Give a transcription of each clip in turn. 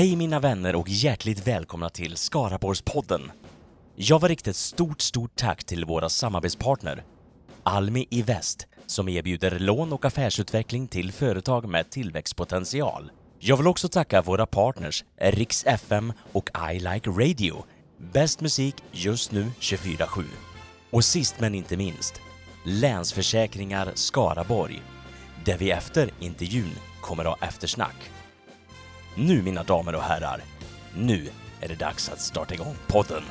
Hej mina vänner och hjärtligt välkomna till Skaraborgspodden. Jag vill rikta ett stort, stort tack till våra samarbetspartner Almi i Väst som erbjuder lån och affärsutveckling till företag med tillväxtpotential. Jag vill också tacka våra partners Riks FM och I Like Radio. Bäst musik just nu 24-7. Och sist men inte minst, Länsförsäkringar Skaraborg. Där vi efter intervjun kommer ha eftersnack. Nu mina damer och herrar, nu är det dags att starta igång podden.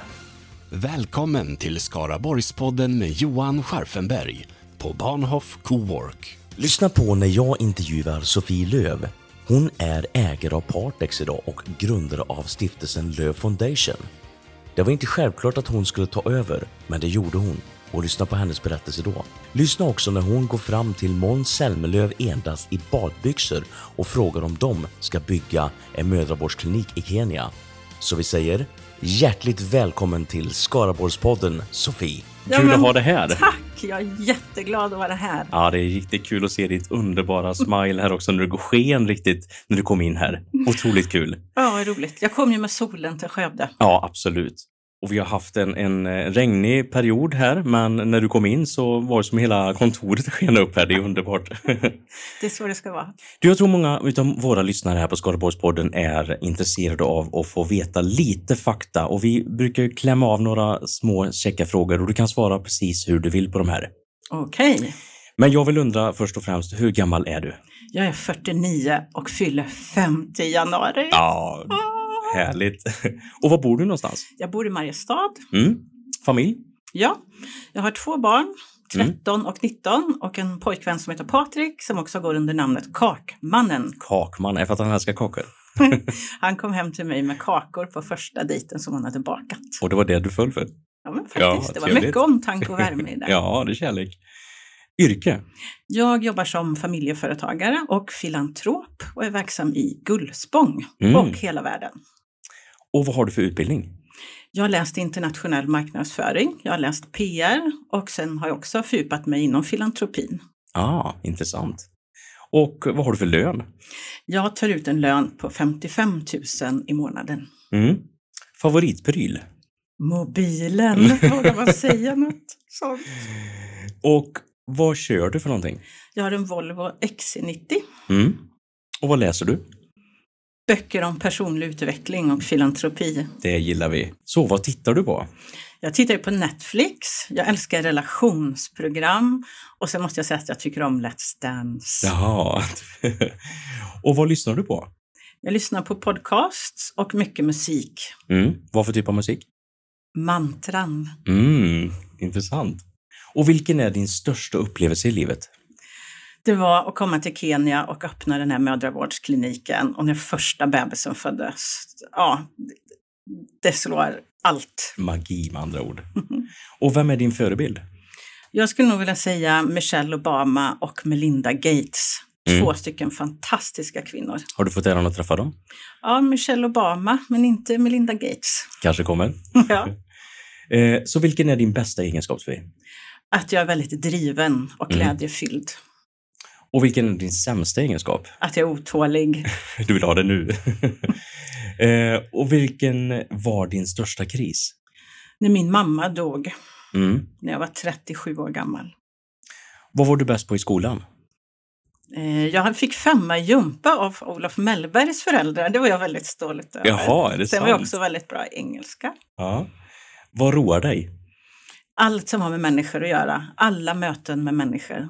Välkommen till Skaraborgspodden med Johan Scharfenberg på Bahnhof Cowork. Lyssna på när jag intervjuar Sofie Löv. Hon är ägare av Partex idag och grundare av stiftelsen Löv Foundation. Det var inte självklart att hon skulle ta över, men det gjorde hon. Och lyssna på hennes berättelse då. Lyssna också när hon går fram till Måns Zelmerlöw endast i badbyxor och frågar om de ska bygga en mödravårdsklinik i Kenya. Så vi säger hjärtligt välkommen till Skaraborgspodden Sofie. Ja, Kul att ha det här. Tack! Jag är jätteglad att vara här. Ja, det är riktigt kul att se ditt underbara smile här också när du går sken riktigt när du kom in här. Otroligt kul. Ja, vad roligt. Jag kom ju med solen till Skövde. Ja, absolut. Och vi har haft en, en eh, regnig period här, men när du kom in så var det som hela kontoret sken upp här. Det är underbart. Det är så det ska vara. Du, jag tror många av våra lyssnare här på Skaraborgspodden är intresserade av att få veta lite fakta och vi brukar ju klämma av några små käcka frågor och du kan svara precis hur du vill på de här. Okej. Men jag vill undra först och främst, hur gammal är du? Jag är 49 och fyller 50 i januari. Ja, Ah. Härligt. Och var bor du någonstans? Jag bor i Mariestad. Mm. Familj? Ja, jag har två barn, Mm. 13 och 19 och en pojkvän som heter Patrik som också går under namnet Kakmannen. Kakman, är för att han älskar kakor. Han kom hem till mig med kakor på första dejten som han hade bakat. Och det var det du föll för? Ja, men Ja, faktiskt. det var mycket omtanke och värme i det. Ja, det är kärlek. Yrke? Jag jobbar som familjeföretagare och filantrop och är verksam i Gullspång Mm. och hela världen. Och vad har du för utbildning? Jag har läst internationell marknadsföring, jag har läst PR och sen har jag också fördjupat mig inom filantropin. Ah, intressant. Och vad har du för lön? Jag tar ut en lön på 55 000 i månaden. Mm. Favoritpryl? Mobilen, vågar man säga något sånt? Och vad kör du för någonting? Jag har en Volvo XC90, Mm. Och vad läser du? Böcker om personlig utveckling och filantropi. Det gillar vi. Så vad tittar du på? Jag tittar på Netflix, jag älskar relationsprogram och sen måste jag säga att jag tycker om Let's Dance. Jaha. och vad lyssnar du på? Jag lyssnar på podcasts och mycket musik. Mm. Vad för typ av musik? Mantran. Mm. Intressant. Och vilken är din största upplevelse i livet? Det var att komma till Kenya och öppna den här mödravårdskliniken och när första bebisen föddes. Ja, det slår allt. Magi med andra ord. Och vem är din förebild? Jag skulle nog vilja säga Michelle Obama och Melinda Gates. Mm. Två stycken fantastiska kvinnor. Har du fått äran att träffa dem? Ja, Michelle Obama, men inte Melinda Gates. Kanske kommer. Ja. Eh, så vilken är din bästa egenskap, Sofie? Att jag är väldigt driven och Mm. Och vilken är din sämsta egenskap? Att jag är otålig. Du vill ha det nu. eh, och vilken var din största kris? När min mamma dog, Mm. när jag var 37 år gammal. Vad var du bäst på i skolan? Eh, Jag fick femma i jumpa av Olof Mellbergs föräldrar. Det var jag väldigt stolt över. Jaha, är det Sen var jag sant? också väldigt bra i engelska. Ja. Vad roar dig? Allt som har med människor att göra. Alla möten med människor.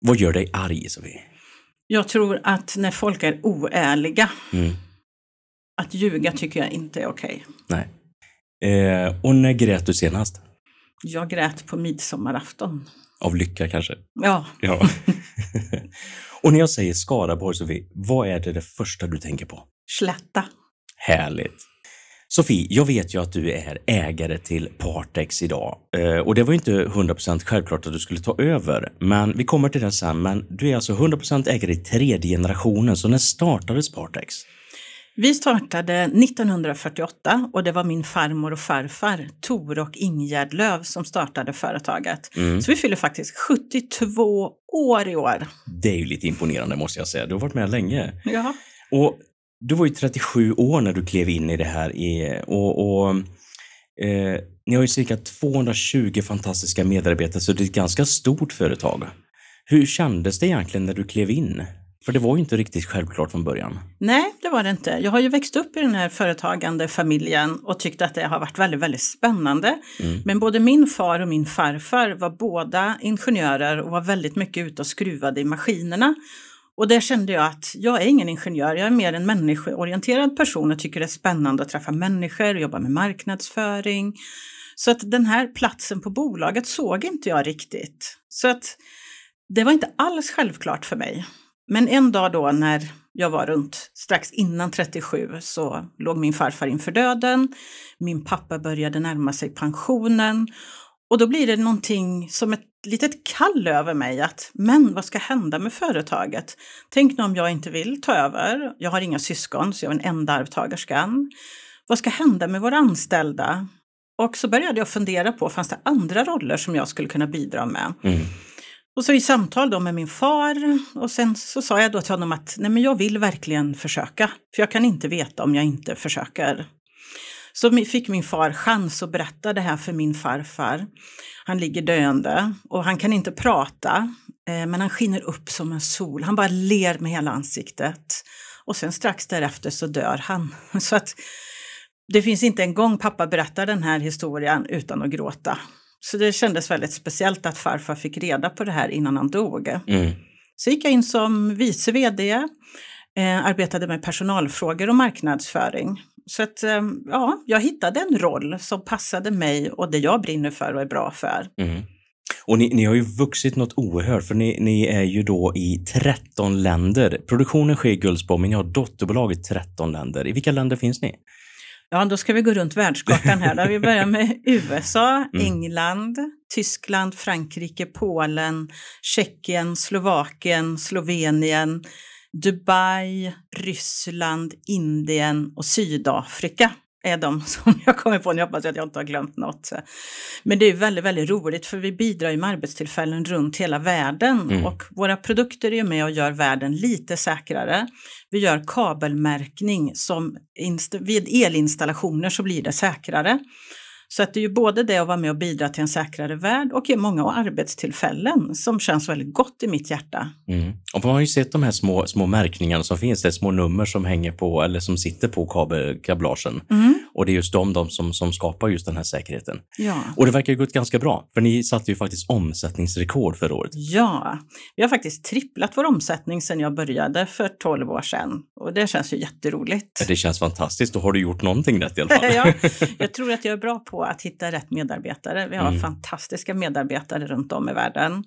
Vad gör dig arg, Sofie? Jag tror att när folk är oärliga, Mm. att ljuga tycker jag inte är okej. Nej. Eh, och när grät du senast? Jag grät på midsommarafton. Av lycka kanske? Ja, Ja. och när jag säger Skaraborg, Sofie, vad är det, det första du tänker på? slätta. Härligt. Sofie, jag vet ju att du är ägare till Partex idag Eh, och det var inte 100% självklart att du skulle ta över, men vi kommer till det sen. Men du är alltså 100% ägare i tredje generationen, så när startades Partex? Vi startade 1948 och det var min farmor och farfar, Tor och Ingegärd Löv, som startade företaget. Mm. Så vi fyller faktiskt 72 år i år. Det är ju lite imponerande måste jag säga. Du har varit med länge. Ja. Och du var ju 37 år när du klev in i det här och, och eh, ni har ju cirka 220 fantastiska medarbetare, så det är ett ganska stort företag. Hur kändes det egentligen när du klev in? För det var ju inte riktigt självklart från början. Nej, det var det inte. Jag har ju växt upp i den här företagande familjen och tyckt att det har varit väldigt, väldigt spännande. Mm. Men både min far och min farfar var båda ingenjörer och var väldigt mycket ute och skruvade i maskinerna. Och där kände jag att jag är ingen ingenjör, jag är mer en människoorienterad person och tycker det är spännande att träffa människor, jobba med marknadsföring. Så att den här platsen på bolaget såg inte jag riktigt. Så att det var inte alls självklart för mig. Men en dag då när jag var runt strax innan 37 så låg min farfar inför döden. Min pappa började närma sig pensionen och då blir det någonting som ett litet kall över mig att men vad ska hända med företaget? Tänk nu om jag inte vill ta över. Jag har inga syskon så jag är den enda arvtagerskan. Vad ska hända med våra anställda? Och så började jag fundera på, fanns det andra roller som jag skulle kunna bidra med? Mm. Och så i samtal då med min far och sen så sa jag då till honom att nej men jag vill verkligen försöka, för jag kan inte veta om jag inte försöker. Så fick min far chans att berätta det här för min farfar. Han ligger döende och han kan inte prata, eh, men han skiner upp som en sol. Han bara ler med hela ansiktet. Och sen strax därefter så dör han. Så att det finns inte en gång pappa berättar den här historien utan att gråta. Så det kändes väldigt speciellt att farfar fick reda på det här innan han dog. Mm. Så gick jag in som vice vd, eh, arbetade med personalfrågor och marknadsföring. Så att, eh, ja, jag hittade en roll som passade mig och det jag brinner för och är bra för. Mm. Och ni, ni, har ju vuxit något oerhört, för ni, ni, är ju då i 13 länder. Produktionen sker i Gullspång, men ni har dotterbolag i 13 länder. I vilka länder finns ni? Ja, då ska vi gå runt världskartan här. Då. Vi börjar med USA, mm. England, Tyskland, Frankrike, Polen, Tjeckien, Slovakien, Slovenien, Dubai, Ryssland, Indien och Sydafrika är de som jag kommer på. Nu hoppas jag att jag inte har glömt något. Men det är väldigt, väldigt roligt för vi bidrar ju med arbetstillfällen runt hela världen mm. och våra produkter är med och gör världen lite säkrare. Vi gör kabelmärkning som vid elinstallationer så blir det säkrare. Så att det är ju både det att vara med och bidra till en säkrare värld och ge många arbetstillfällen som känns väldigt gott i mitt hjärta. Mm. Och man har ju sett de här små, små märkningarna som finns, det är små nummer som hänger på eller som sitter på kabelkablagen. Mm. Och det är just de, de som, som skapar just den här säkerheten. Ja. Och det verkar ju gått ganska bra, för ni satte ju faktiskt omsättningsrekord förra året. Ja, vi har faktiskt tripplat vår omsättning sedan jag började för 12 år sedan. Och det känns ju jätteroligt. Det känns fantastiskt. Då har du gjort någonting rätt i alla fall. ja, jag tror att jag är bra på att hitta rätt medarbetare. Vi har mm. fantastiska medarbetare runt om i världen.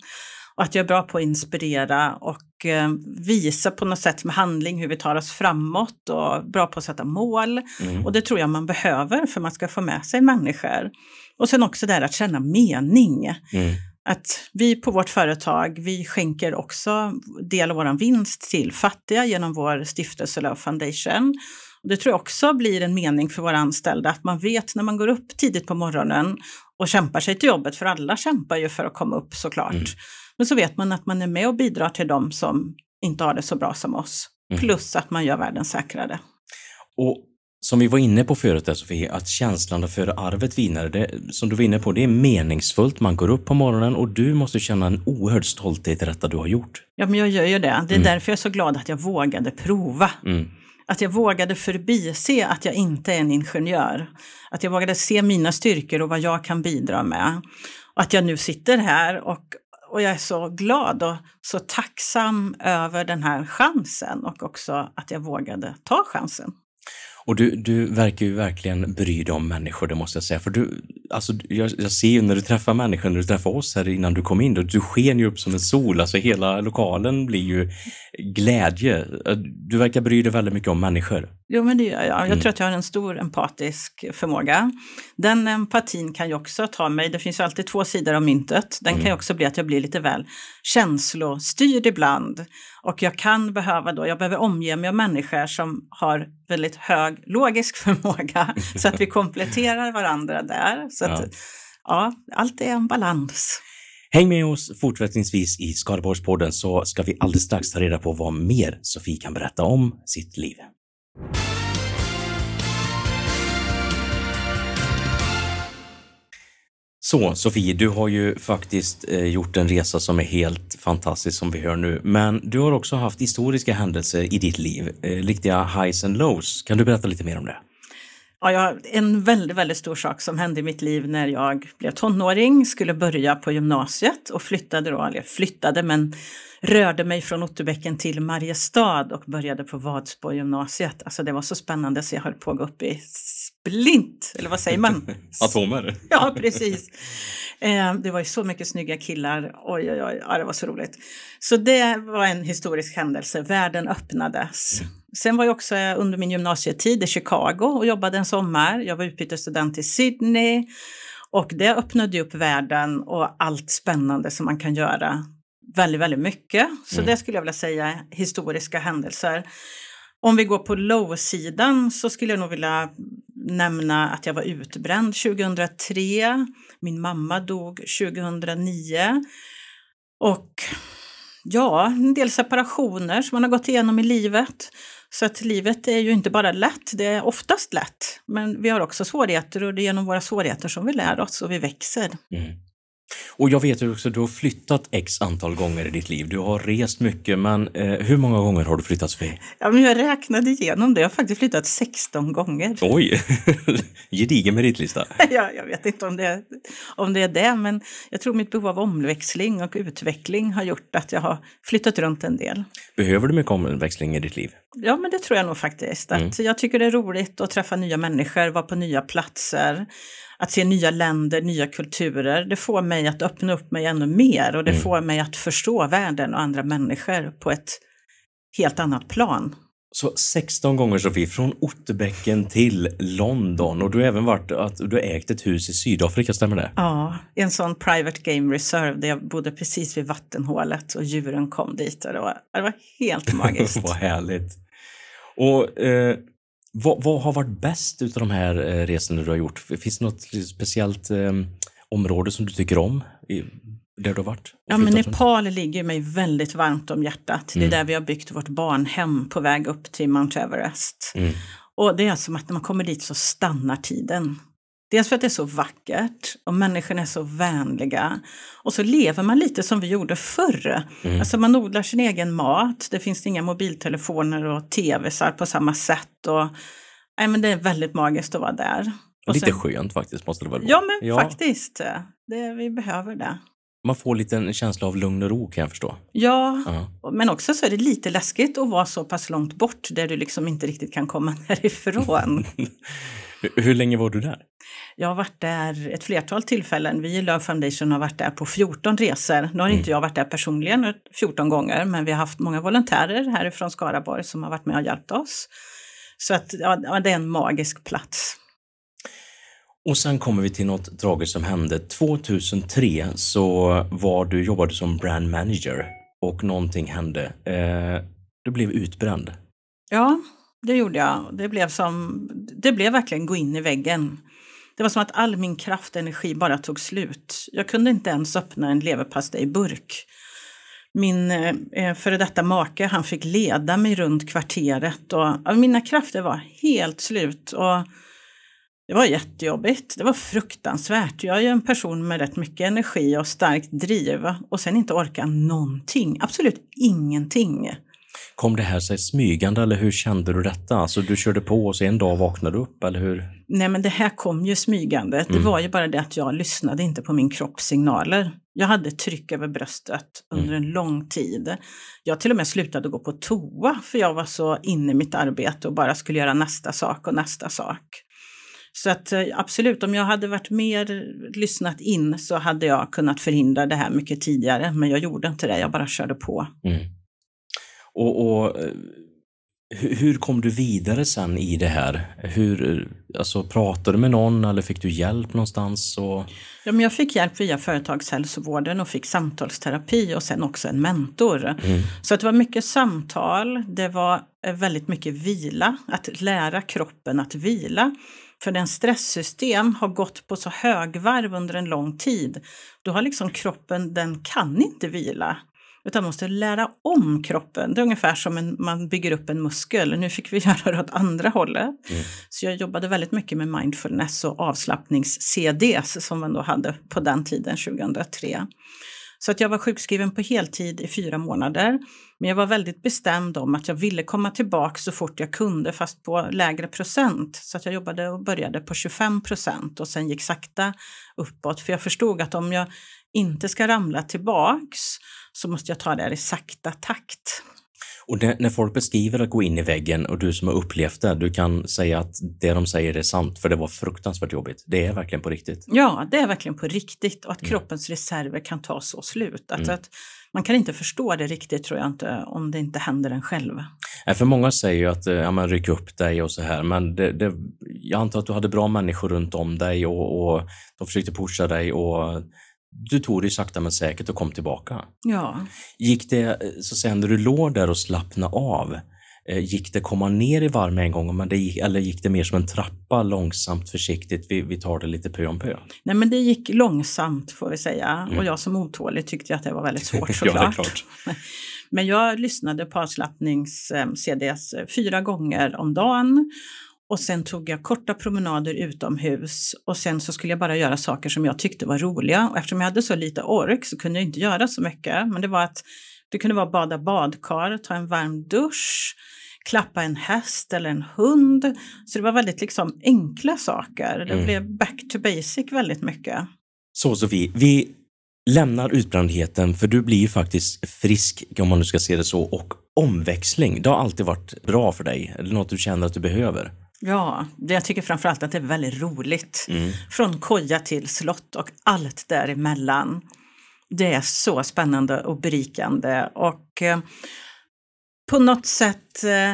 Och att jag är bra på att inspirera och eh, visa på något sätt med handling hur vi tar oss framåt och bra på att sätta mål. Mm. Och det tror jag man behöver för man ska få med sig människor. Och sen också det här att känna mening. Mm. Att vi på vårt företag, vi skänker också del av vår vinst till fattiga genom vår stiftelse Love Foundation. Det tror jag också blir en mening för våra anställda, att man vet när man går upp tidigt på morgonen och kämpar sig till jobbet, för alla kämpar ju för att komma upp såklart. Mm. Men så vet man att man är med och bidrar till dem som inte har det så bra som oss. Mm. Plus att man gör världen säkrare. Och som vi var inne på förut där Sofie, att känslan för arvet vidare, det, som du var inne på, det är meningsfullt. Man går upp på morgonen och du måste känna en oerhörd stolthet i detta du har gjort. Ja, men jag gör ju det. Det är mm. därför jag är så glad att jag vågade prova. Mm. Att jag vågade förbise att jag inte är en ingenjör. Att jag vågade se mina styrkor och vad jag kan bidra med. Och att jag nu sitter här och, och jag är så glad och så tacksam över den här chansen och också att jag vågade ta chansen. Och du, du verkar ju verkligen bry dig om människor, det måste jag säga. För du, alltså, jag, jag ser ju när du träffar människor, när du träffar oss här innan du kom in, då, du sken ju upp som en sol. Alltså hela lokalen blir ju glädje. Du verkar bry dig väldigt mycket om människor. Jo, men det gör jag. Jag mm. tror att jag har en stor empatisk förmåga. Den empatin kan ju också ta mig, det finns ju alltid två sidor av myntet. Den mm. kan ju också bli att jag blir lite väl känslostyrd ibland. Och jag kan behöva då, jag behöver omge mig av människor som har väldigt hög logisk förmåga så att vi kompletterar varandra där. Så att, ja. ja, allt är en balans. Häng med oss fortsättningsvis i Skaraborgspodden så ska vi alldeles strax ta reda på vad mer Sofie kan berätta om sitt liv. Så Sofie, du har ju faktiskt eh, gjort en resa som är helt fantastisk som vi hör nu, men du har också haft historiska händelser i ditt liv, eh, riktiga highs and lows. Kan du berätta lite mer om det? Ja, en väldigt, väldigt stor sak som hände i mitt liv när jag blev tonåring, skulle börja på gymnasiet och flyttade då, eller flyttade men rörde mig från Otterbäcken till Mariestad och började på Vadsbo gymnasiet. Alltså det var så spännande så jag höll på att gå upp i splint, eller vad säger man? Atomer? Ja, precis. Eh, det var ju så mycket snygga killar. Oj, oj, oj, ja, det var så roligt. Så det var en historisk händelse. Världen öppnades. Sen var jag också under min gymnasietid i Chicago och jobbade en sommar. Jag var utbytesstudent i Sydney och det öppnade upp världen och allt spännande som man kan göra väldigt, väldigt mycket. Så mm. det skulle jag vilja säga historiska händelser. Om vi går på low-sidan så skulle jag nog vilja nämna att jag var utbränd 2003. Min mamma dog 2009. Och ja, en del separationer som man har gått igenom i livet. Så att livet är ju inte bara lätt, det är oftast lätt. Men vi har också svårigheter och det är genom våra svårigheter som vi lär oss och vi växer. Mm. Och jag vet också att du har flyttat x antal gånger i ditt liv. Du har rest mycket, men eh, hur många gånger har du flyttat Sofie? Ja, men jag räknade igenom det. Jag har faktiskt flyttat 16 gånger. Oj! Gedigen meritlista. ja, jag vet inte om det, om det är det, men jag tror mitt behov av omväxling och utveckling har gjort att jag har flyttat runt en del. Behöver du mycket omväxling i ditt liv? Ja, men det tror jag nog faktiskt. Att mm. Jag tycker det är roligt att träffa nya människor, vara på nya platser att se nya länder, nya kulturer, det får mig att öppna upp mig ännu mer och det mm. får mig att förstå världen och andra människor på ett helt annat plan. Så 16 gånger Sofie, från Otterbäcken till London och du har även varit att du har ägt ett hus i Sydafrika, stämmer det? Ja, en sån private game reserve där jag bodde precis vid vattenhålet och djuren kom dit och det var, det var helt magiskt. Vad härligt! Och eh, vad, vad, har varit bäst utav de här eh, resorna du har gjort? Finns det något speciellt eh, område som du tycker om? I, där du har varit? Ja, men Nepal ligger mig väldigt varmt om hjärtat. Mm. Det är där vi har byggt vårt barnhem på väg upp till Mount Everest. Mm. Och det är som att när man kommer dit så stannar tiden. Dels för att det är så vackert och människorna är så vänliga. Och så lever man lite som vi gjorde förr. Mm. Alltså man odlar sin egen mat, det finns inga mobiltelefoner och tv-sar på samma sätt. Och, nej, men det är väldigt magiskt att vara där. Och lite sen, skönt faktiskt måste det väl vara? Ja, men ja. faktiskt. Det, vi behöver det. Man får lite en känsla av lugn och ro kan jag förstå. Ja, uh -huh. men också så är det lite läskigt att vara så pass långt bort där du liksom inte riktigt kan komma därifrån. Hur länge var du där? Jag har varit där ett flertal tillfällen. Vi i Love Foundation har varit där på 14 resor. Nu har mm. inte jag varit där personligen 14 gånger, men vi har haft många volontärer härifrån Skaraborg som har varit med och hjälpt oss. Så att, ja, det är en magisk plats. Och sen kommer vi till något tragiskt som hände. 2003 så var du, jobbade som brand manager och någonting hände. Eh, du blev utbränd. Ja, det gjorde jag. Det blev, som, det blev verkligen gå in i väggen. Det var som att all min kraft och energi bara tog slut. Jag kunde inte ens öppna en leverpastejburk. Min eh, eh, före detta make han fick leda mig runt kvarteret och mina krafter var helt slut. Och det var jättejobbigt. Det var fruktansvärt. Jag är ju en person med rätt mycket energi och starkt driv och sen inte orka någonting. Absolut ingenting. Kom det här sig smygande eller hur kände du detta? Alltså du körde på och så en dag vaknade du upp eller hur? Nej men det här kom ju smygande. Mm. Det var ju bara det att jag lyssnade inte på min kroppssignaler. Jag hade tryck över bröstet under mm. en lång tid. Jag till och med slutade gå på toa för jag var så inne i mitt arbete och bara skulle göra nästa sak och nästa sak. Så att eh, absolut, om jag hade varit mer lyssnat in så hade jag kunnat förhindra det här mycket tidigare. Men jag gjorde inte det, jag bara körde på. Mm. Och, och, eh, hur kom du vidare sen i det här? Hur, alltså, pratade du med någon eller fick du hjälp någonstans? Och... Ja, men jag fick hjälp via företagshälsovården och fick samtalsterapi och sen också en mentor. Mm. Så det var mycket samtal, det var eh, väldigt mycket vila, att lära kroppen att vila. För den stresssystem har gått på så högvarv under en lång tid, då har liksom kroppen, den kan inte vila. Utan måste lära om kroppen. Det är ungefär som en, man bygger upp en muskel. Nu fick vi göra det åt andra hållet. Mm. Så jag jobbade väldigt mycket med mindfulness och avslappnings-CDs som man då hade på den tiden, 2003. Så att jag var sjukskriven på heltid i fyra månader. Men jag var väldigt bestämd om att jag ville komma tillbaka så fort jag kunde fast på lägre procent. Så att jag jobbade och började på 25 procent och sen gick sakta uppåt. För jag förstod att om jag inte ska ramla tillbaks så måste jag ta det i sakta takt. Och det, när folk beskriver att gå in i väggen och du som har upplevt det, du kan säga att det de säger är sant, för det var fruktansvärt jobbigt. Det är verkligen på riktigt. Ja, det är verkligen på riktigt och att mm. kroppens reserver kan ta så slut. Att, mm. att man kan inte förstå det riktigt tror jag inte om det inte händer en själv. För många säger ju att ja, man ryck upp dig och så här, men det, det, jag antar att du hade bra människor runt om dig och, och de försökte pusha dig och du tog dig sakta men säkert och kom tillbaka. Ja. Gick det, så att säga, när du låg där och slappnade av, eh, gick det komma ner i varv med en gång men det gick, eller gick det mer som en trappa långsamt försiktigt? Vi, vi tar det lite pö om pö. Nej men det gick långsamt får vi säga mm. och jag som otålig tyckte att det var väldigt svårt såklart. ja, men jag lyssnade på avslappnings-CDs eh, fyra gånger om dagen och sen tog jag korta promenader utomhus och sen så skulle jag bara göra saker som jag tyckte var roliga. Och eftersom jag hade så lite ork så kunde jag inte göra så mycket. Men det var att det kunde vara bada badkar, ta en varm dusch, klappa en häst eller en hund. Så det var väldigt liksom enkla saker. Det mm. blev back to basic väldigt mycket. Så Sofie, vi lämnar utbrändheten för du blir ju faktiskt frisk om man nu ska se det så och omväxling. Det har alltid varit bra för dig, eller något du känner att du behöver. Ja, det jag tycker framförallt att det är väldigt roligt. Mm. Från koja till slott och allt däremellan. Det är så spännande och berikande och eh, på något sätt eh,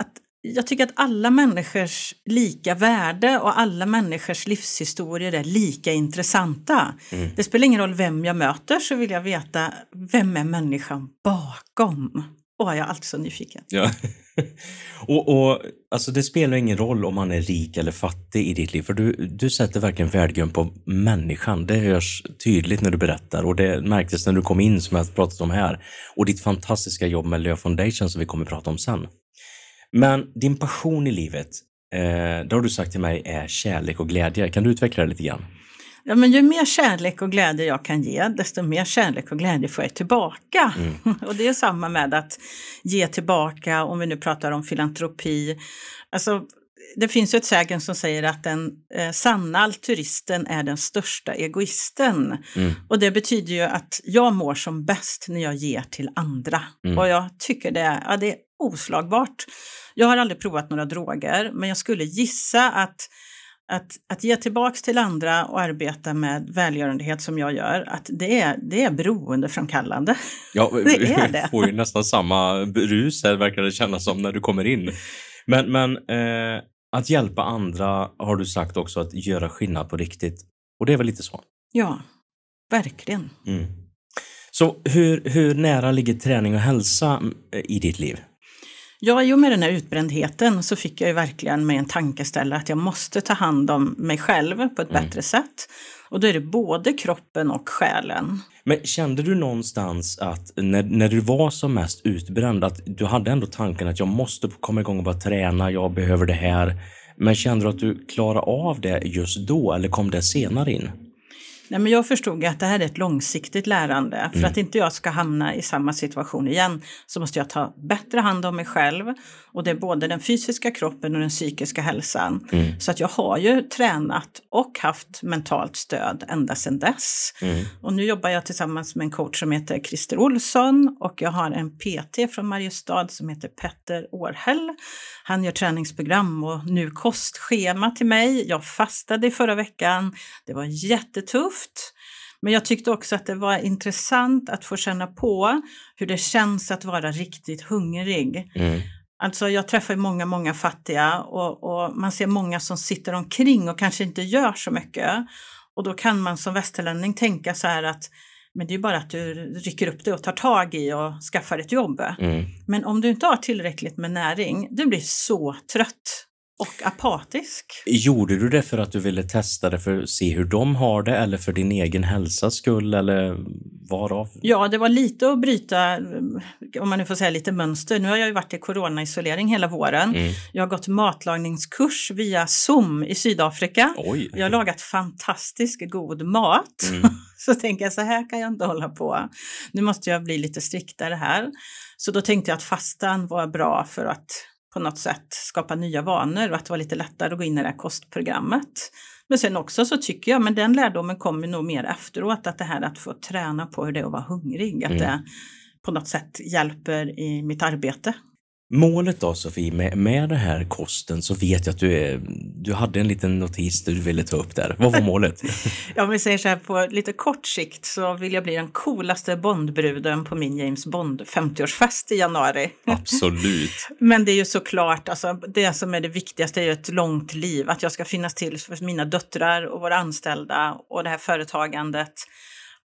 att jag tycker att alla människors lika värde och alla människors livshistorier är lika intressanta. Mm. Det spelar ingen roll vem jag möter så vill jag veta vem är människan bakom? Och jag är alltid så nyfiken. Ja. och, och alltså det spelar ingen roll om man är rik eller fattig i ditt liv, för du, du sätter verkligen värdegrund på människan. Det hörs tydligt när du berättar och det märktes när du kom in som jag pratat om här. Och ditt fantastiska jobb med Leo Foundation som vi kommer att prata om sen. Men din passion i livet, eh, det har du sagt till mig är kärlek och glädje. Kan du utveckla det lite grann? Ja, men ju mer kärlek och glädje jag kan ge, desto mer kärlek och glädje får jag tillbaka. Mm. och det är samma med att ge tillbaka, om vi nu pratar om filantropi. Alltså, det finns ju ett sägen som säger att den eh, sanna altruisten är den största egoisten. Mm. Och det betyder ju att jag mår som bäst när jag ger till andra. Mm. Och jag tycker det, ja, det är oslagbart. Jag har aldrig provat några droger, men jag skulle gissa att att, att ge tillbaks till andra och arbeta med välgörenhet som jag gör, att det är, det är beroendeframkallande. Ja, det är det. får ju nästan samma rus här verkar det kännas som när du kommer in. Men, men eh, att hjälpa andra har du sagt också att göra skillnad på riktigt. Och det är väl lite så? Ja, verkligen. Mm. Så hur, hur nära ligger träning och hälsa eh, i ditt liv? Ja, i och med den här utbrändheten så fick jag ju verkligen med en tankeställare att jag måste ta hand om mig själv på ett mm. bättre sätt. Och då är det både kroppen och själen. Men kände du någonstans att när, när du var som mest utbränd att du hade ändå tanken att jag måste komma igång och bara träna, jag behöver det här. Men kände du att du klarade av det just då eller kom det senare in? Nej, men jag förstod att det här är ett långsiktigt lärande. För mm. att inte jag ska hamna i samma situation igen så måste jag ta bättre hand om mig själv. Och det är både den fysiska kroppen och den psykiska hälsan. Mm. Så att jag har ju tränat och haft mentalt stöd ända sedan dess. Mm. Och nu jobbar jag tillsammans med en coach som heter Christer Olsson och jag har en PT från Mariestad som heter Petter Århäll. Han gör träningsprogram och nu kostschema till mig. Jag fastade i förra veckan. Det var jättetufft. Men jag tyckte också att det var intressant att få känna på hur det känns att vara riktigt hungrig. Mm. Alltså jag träffar många, många fattiga och, och, man ser många som sitter omkring och kanske inte gör så mycket. Och då kan man som västerlänning tänka så här att men det är bara att du rycker upp det och tar tag i och skaffar ett jobb. Mm. Men om du inte har tillräckligt med näring, du blir så trött. Och apatisk. Gjorde du det för att du ville testa det för att se hur de har det eller för din egen hälsas skull eller varav? Ja, det var lite att bryta, om man nu får säga lite mönster. Nu har jag ju varit i coronaisolering hela våren. Mm. Jag har gått matlagningskurs via Zoom i Sydafrika. Oj. Jag har lagat fantastisk god mat. Mm. så tänker jag, så här kan jag inte hålla på. Nu måste jag bli lite striktare här. Så då tänkte jag att fastan var bra för att på något sätt skapa nya vanor och att det var lite lättare att gå in i det här kostprogrammet. Men sen också så tycker jag, men den lärdomen kommer nog mer efteråt, att det här att få träna på hur det är att vara hungrig, att mm. det på något sätt hjälper i mitt arbete. Målet då Sofie, med, med den här kosten så vet jag att du, är, du hade en liten notis du ville ta upp där. Vad var målet? ja, om vi säger så här på lite kort sikt så vill jag bli den coolaste Bondbruden på min James Bond 50-årsfest i januari. Absolut. Men det är ju såklart, alltså, det som är det viktigaste är ju ett långt liv, att jag ska finnas till för mina döttrar och våra anställda och det här företagandet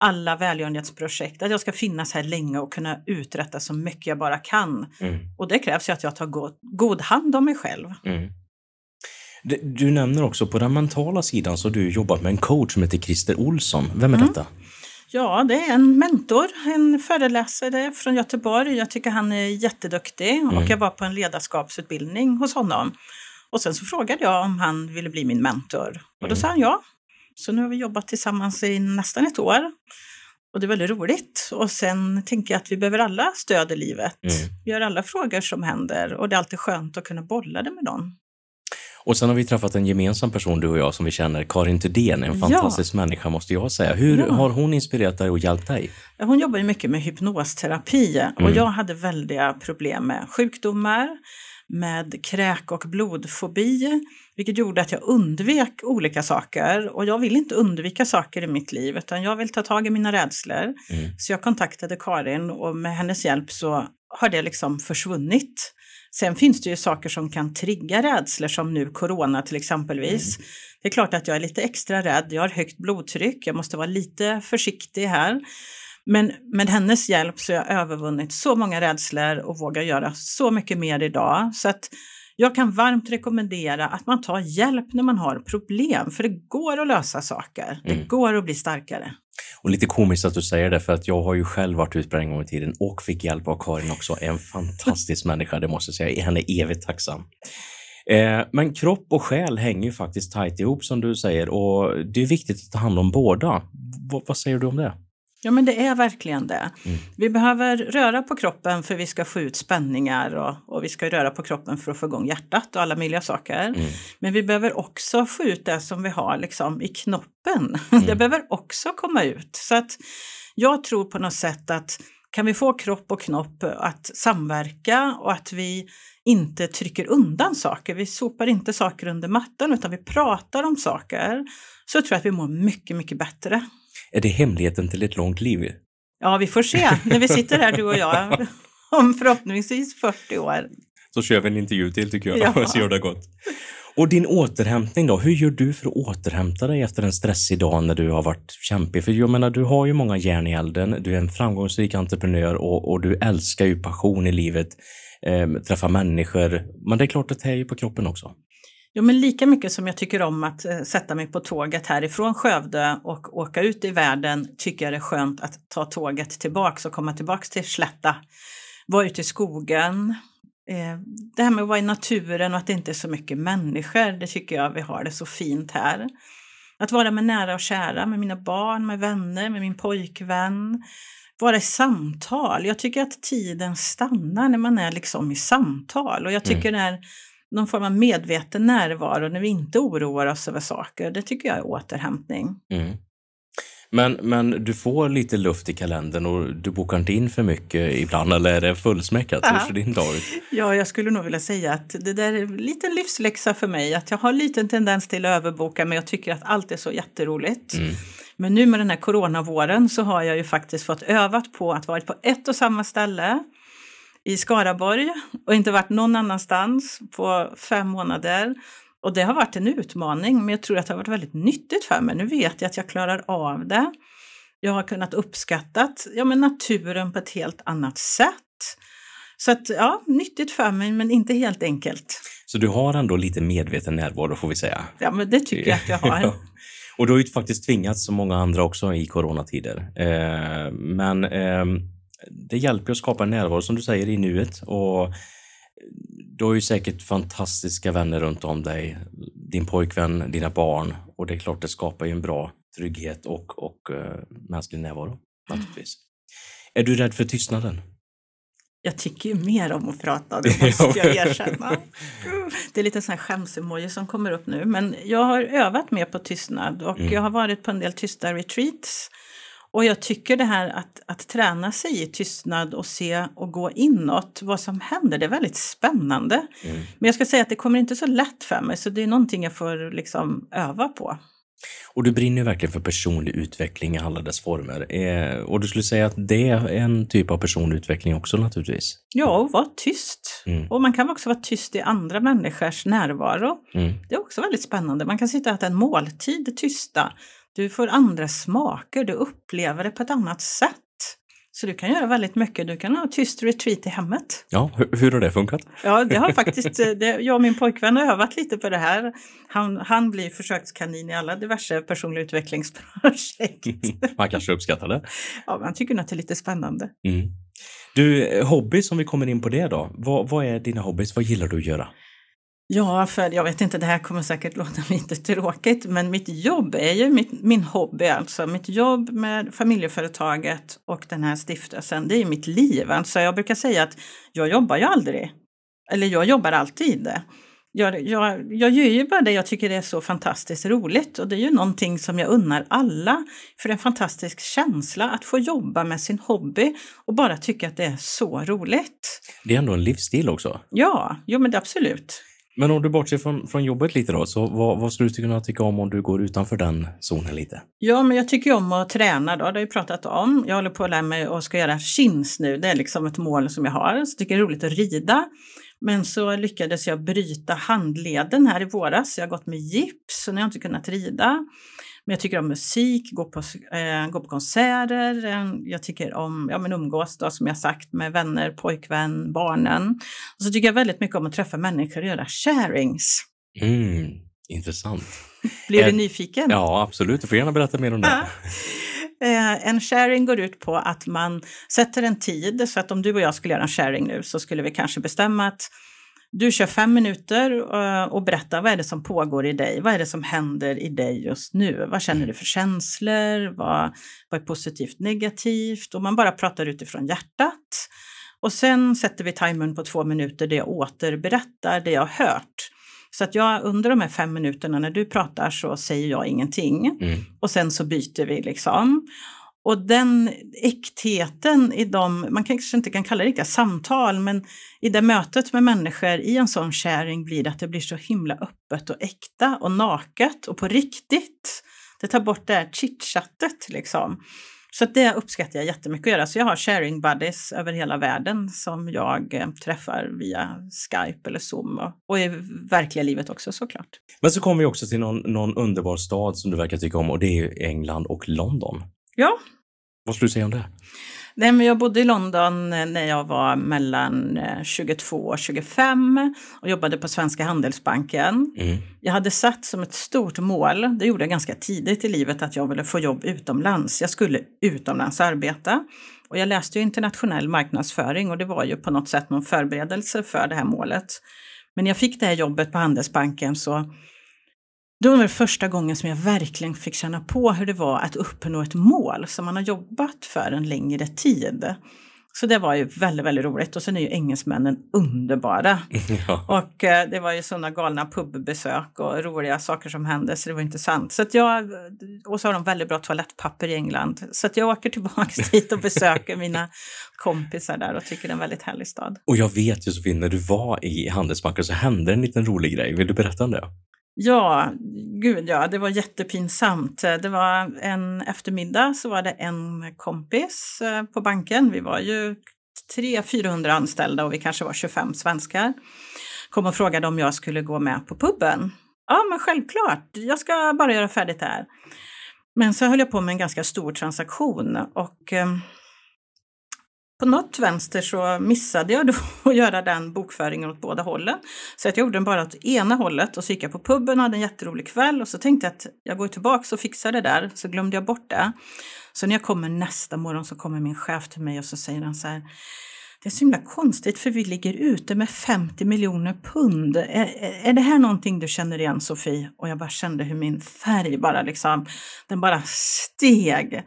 alla välgörenhetsprojekt, att jag ska finnas här länge och kunna uträtta så mycket jag bara kan. Mm. Och det krävs ju att jag tar god, god hand om mig själv. Mm. Du nämner också på den mentala sidan så har du jobbat med en coach som heter Christer Olsson. Vem är mm. detta? Ja, det är en mentor, en föreläsare från Göteborg. Jag tycker han är jätteduktig mm. och jag var på en ledarskapsutbildning hos honom. Och sen så frågade jag om han ville bli min mentor och då mm. sa han ja. Så nu har vi jobbat tillsammans i nästan ett år. Och det är väldigt roligt. Och sen tänker jag att vi behöver alla stöd i livet. Mm. Vi har alla frågor som händer och det är alltid skönt att kunna bolla det med någon. Och sen har vi träffat en gemensam person, du och jag, som vi känner, Karin Thedéen, en fantastisk ja. människa måste jag säga. Hur ja. har hon inspirerat dig och hjälpt dig? Hon jobbar ju mycket med hypnosterapi mm. och jag hade väldiga problem med sjukdomar, med kräk och blodfobi, vilket gjorde att jag undvek olika saker. Och jag vill inte undvika saker i mitt liv, utan jag vill ta tag i mina rädslor. Mm. Så jag kontaktade Karin och med hennes hjälp så har det liksom försvunnit. Sen finns det ju saker som kan trigga rädslor som nu corona till exempelvis. Mm. Det är klart att jag är lite extra rädd, jag har högt blodtryck, jag måste vara lite försiktig här. Men med hennes hjälp så har jag övervunnit så många rädslor och vågar göra så mycket mer idag. Så att jag kan varmt rekommendera att man tar hjälp när man har problem, för det går att lösa saker. Det mm. går att bli starkare. Och lite komiskt att du säger det, för att jag har ju själv varit utbränd en gång i tiden och fick hjälp av Karin också. En fantastisk människa, det måste jag säga. Henne är evigt tacksam. Eh, men kropp och själ hänger ju faktiskt tajt ihop som du säger och det är viktigt att ta hand om båda. V vad säger du om det? Ja, men det är verkligen det. Mm. Vi behöver röra på kroppen för vi ska få ut spänningar och, och, vi ska röra på kroppen för att få igång hjärtat och alla möjliga saker. Mm. Men vi behöver också få ut det som vi har liksom i knoppen. Mm. Det behöver också komma ut. Så att jag tror på något sätt att kan vi få kropp och knopp att samverka och att vi inte trycker undan saker, vi sopar inte saker under mattan utan vi pratar om saker, så tror jag att vi mår mycket, mycket bättre. Är det hemligheten till ett långt liv? Ja, vi får se när vi sitter här du och jag om förhoppningsvis 40 år. Så kör vi en intervju till tycker jag, ja. så gör det gott. Och din återhämtning då, hur gör du för att återhämta dig efter en stressig dag när du har varit kämpig? För jag menar, du har ju många järn i elden, du är en framgångsrik entreprenör och, och du älskar ju passion i livet, eh, träffa människor. Men det är klart att det är ju på kroppen också. Jo, men lika mycket som jag tycker om att eh, sätta mig på tåget härifrån Skövde och åka ut i världen tycker jag det är skönt att ta tåget tillbaks och komma tillbaks till Slätta. Vara ute i skogen. Eh, det här med att vara i naturen och att det inte är så mycket människor, det tycker jag vi har det så fint här. Att vara med nära och kära, med mina barn, med vänner, med min pojkvän. Vara i samtal. Jag tycker att tiden stannar när man är liksom i samtal och jag tycker mm. det någon form av medveten närvaro när vi inte oroar oss över saker. Det tycker jag är återhämtning. Mm. Men, men du får lite luft i kalendern och du bokar inte in för mycket ibland eller är det fullsmäckat? Ja. Hur ser din dag ut? Ja, jag skulle nog vilja säga att det där är en liten livsläxa för mig. Att jag har en tendens till att överboka men jag tycker att allt är så jätteroligt. Mm. Men nu med den här coronavåren så har jag ju faktiskt fått övat på att vara på ett och samma ställe i Skaraborg och inte varit någon annanstans på fem månader. Och det har varit en utmaning, men jag tror att det har varit väldigt nyttigt för mig. Nu vet jag att jag klarar av det. Jag har kunnat uppskatta ja, men naturen på ett helt annat sätt. Så att ja, nyttigt för mig men inte helt enkelt. Så du har ändå lite medveten närvaro får vi säga? Ja, men det tycker jag att jag har. Och du har ju faktiskt tvingats som många andra också i coronatider. Eh, men eh, det hjälper att skapa närvaro som du säger i nuet och du har ju säkert fantastiska vänner runt om dig. Din pojkvän, dina barn och det är klart det skapar ju en bra trygghet och, och uh, mänsklig närvaro naturligtvis. Mm. Är du rädd för tystnaden? Jag tycker ju mer om att prata, det måste jag erkänna. Det är lite sån här skämsemoji som kommer upp nu. Men jag har övat mer på tystnad och mm. jag har varit på en del tysta retreats. Och jag tycker det här att, att träna sig i tystnad och se och gå inåt, vad som händer, det är väldigt spännande. Mm. Men jag ska säga att det kommer inte så lätt för mig, så det är någonting jag får liksom öva på. Och du brinner verkligen för personlig utveckling i alla dess former. Eh, och du skulle säga att det är en typ av personlig utveckling också naturligtvis? Ja, och vara tyst. Mm. Och man kan också vara tyst i andra människors närvaro. Mm. Det är också väldigt spännande. Man kan sitta och äta en måltid tysta. Du får andra smaker, du upplever det på ett annat sätt. Så du kan göra väldigt mycket. Du kan ha tyst retreat i hemmet. Ja, hur, hur har det funkat? Ja, det har faktiskt, eh, det, jag och min pojkvän har övat lite på det här. Han, han blir försökskanin i alla diverse personliga utvecklingsprojekt. han kanske uppskattar det? Ja, han tycker nog att det är lite spännande. Mm. Du, hobby som vi kommer in på det då. Vad, vad är dina hobbys? Vad gillar du att göra? Ja, för jag vet inte, det här kommer säkert låta lite tråkigt, men mitt jobb är ju mitt, min hobby alltså. Mitt jobb med familjeföretaget och den här stiftelsen, det är mitt liv. Alltså jag brukar säga att jag jobbar ju aldrig. Eller jag jobbar alltid. Jag, jag, jag gör ju bara det jag tycker är så fantastiskt roligt och det är ju någonting som jag unnar alla. För det är en fantastisk känsla att få jobba med sin hobby och bara tycka att det är så roligt. Det är ändå en livsstil också. Ja, jo men det absolut. Men om du bortser från, från jobbet lite då, så vad, vad skulle du kunna tycka om om du går utanför den zonen lite? Ja, men jag tycker om att träna då, det har jag pratat om. Jag håller på att lära mig och ska göra chins nu, det är liksom ett mål som jag har. Så jag tycker det är roligt att rida. Men så lyckades jag bryta handleden här i våras. Jag har gått med gips, så nu har jag inte kunnat rida. Men jag tycker om musik, gå på, eh, gå på konserter, eh, jag tycker om ja, men umgås då, som jag sagt med vänner, pojkvän, barnen. Och så tycker jag väldigt mycket om att träffa människor och göra sharings. Mm, intressant. Blir du eh, nyfiken? Ja, absolut. Du får gärna berätta mer om det. Eh, en sharing går ut på att man sätter en tid, så att om du och jag skulle göra en sharing nu så skulle vi kanske bestämma att du kör fem minuter eh, och berättar vad är det som pågår i dig? Vad är det som händer i dig just nu? Vad känner du för känslor? Vad, vad är positivt, negativt? Och man bara pratar utifrån hjärtat. Och sen sätter vi timern på två minuter där jag återberättar det jag har hört. Så att jag under de här fem minuterna när du pratar så säger jag ingenting. Mm. Och sen så byter vi liksom. Och den äktheten i de, man kanske inte kan kalla det riktiga samtal, men i det mötet med människor i en sån sharing blir det att det blir så himla öppet och äkta och naket och på riktigt. Det tar bort det här chitchattet liksom. Så det uppskattar jag jättemycket att göra. Så jag har sharing buddies över hela världen som jag eh, träffar via Skype eller Zoom och, och i verkliga livet också såklart. Men så kommer vi också till någon, någon underbar stad som du verkar tycka om och det är England och London. Ja, vad skulle du säga om det? Nej, men jag bodde i London eh, när jag var mellan 22 eh, och 25 och jobbade på Svenska Handelsbanken. Mm. Jag hade satt som ett stort mål, det gjorde jag ganska tidigt i livet, att jag ville få jobb utomlands. Jag skulle utomlands arbeta. Och jag läste ju internationell marknadsföring och det var ju på något sätt någon förberedelse för det här målet. Men när jag fick det här jobbet på Handelsbanken så då var det första gången som jag verkligen fick känna på hur det var att uppnå ett mål som man har jobbat för en längre tid. Så det var ju väldigt, väldigt roligt. Och sen är ju engelsmännen underbara. Ja. Och eh, det var ju sådana galna pubbesök och roliga saker som hände, så det var intressant. Så jag, och så har de väldigt bra toalettpapper i England. Så att jag åker tillbaka dit och besöker mina kompisar där och tycker det är en väldigt härlig stad. Och jag vet Josefin, när du var i Handelsbanken så hände en liten rolig grej. Vill du berätta om det? Ja, gud ja, det var jättepinsamt. Eh, det var en eftermiddag så var det en kompis eh, på banken. Vi var ju 300-400 anställda och vi kanske var 25 svenskar. Kom och frågade om jag skulle gå med på puben. Ja, men självklart, jag ska bara göra färdigt det här. Men så höll jag på med en ganska stor transaktion och ehm, på något vänster så missade jag då att göra den bokföringen åt båda hållen. Så att jag gjorde den bara åt ena hållet och så gick jag på puben och hade en jätterolig kväll och så tänkte jag att jag går tillbaka och fixar det där. Så glömde jag bort det. Så när jag kommer nästa morgon så kommer min chef till mig och så säger han så här det är så himla konstigt för vi ligger ute med 50 miljoner pund. Är, är det här någonting du känner igen Sofie? Och jag bara kände hur min färg bara liksom, den bara steg.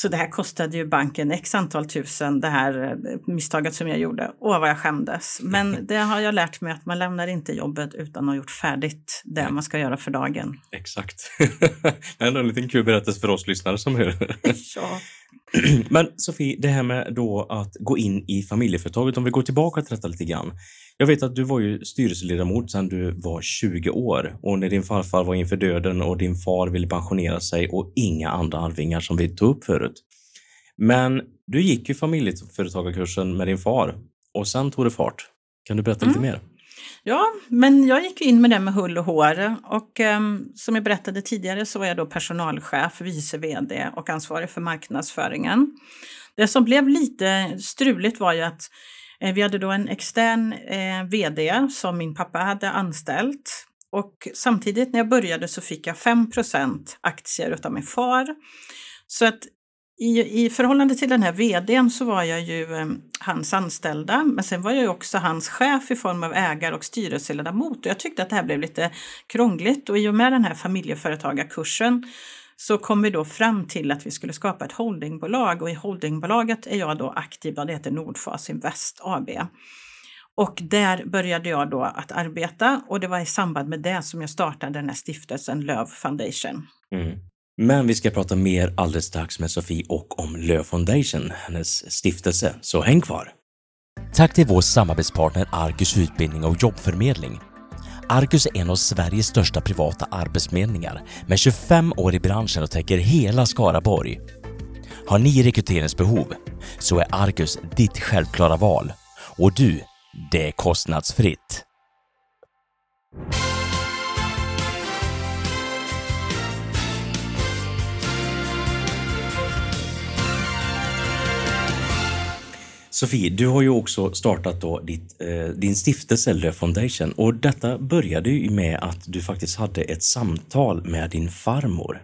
Så det här kostade ju banken x antal tusen, det här eh, misstaget som jag gjorde. Åh, vad jag skämdes. Men det har jag lärt mig att man lämnar inte jobbet utan att ha gjort färdigt det man ska göra för dagen. Exakt. Ändå en liten kul berättelse för oss lyssnare som hör. ja. Men Sofie, det här med då att gå in i familjeföretaget, om vi går tillbaka till detta lite grann. Jag vet att du var ju styrelseledamot sedan du var 20 år och när din farfar var inför döden och din far ville pensionera sig och inga andra arvingar som vi tog upp förut. Men du gick ju familjeföretagarkursen med din far och sen tog det fart. Kan du berätta mm. lite mer? Ja, men jag gick in med det med hull och hår och um, som jag berättade tidigare så var jag då personalchef, vice vd och ansvarig för marknadsföringen. Det som blev lite struligt var ju att eh, vi hade då en extern eh, vd som min pappa hade anställt och samtidigt när jag började så fick jag 5% aktier av min far. Så att i, I förhållande till den här vdn så var jag ju eh, hans anställda, men sen var jag ju också hans chef i form av ägare och styrelseledamot. Och jag tyckte att det här blev lite krångligt och i och med den här familjeföretagarkursen så kom vi då fram till att vi skulle skapa ett holdingbolag och i holdingbolaget är jag då aktiv, det heter Nordfas Invest AB. Och där började jag då att arbeta och det var i samband med det som jag startade den här stiftelsen Löv Foundation. Mm. Men vi ska prata mer alldeles strax med Sofie och om Lö Foundation, hennes stiftelse, så häng kvar! Tack till vår samarbetspartner Argus Utbildning och jobbförmedling. Argus är en av Sveriges största privata arbetsförmedlingar med 25 år i branschen och täcker hela Skaraborg. Har ni rekryteringsbehov så är Argus ditt självklara val. Och du, det är kostnadsfritt. Sofie, du har ju också startat då ditt, eh, din stiftelse Löv Foundation och detta började ju med att du faktiskt hade ett samtal med din farmor.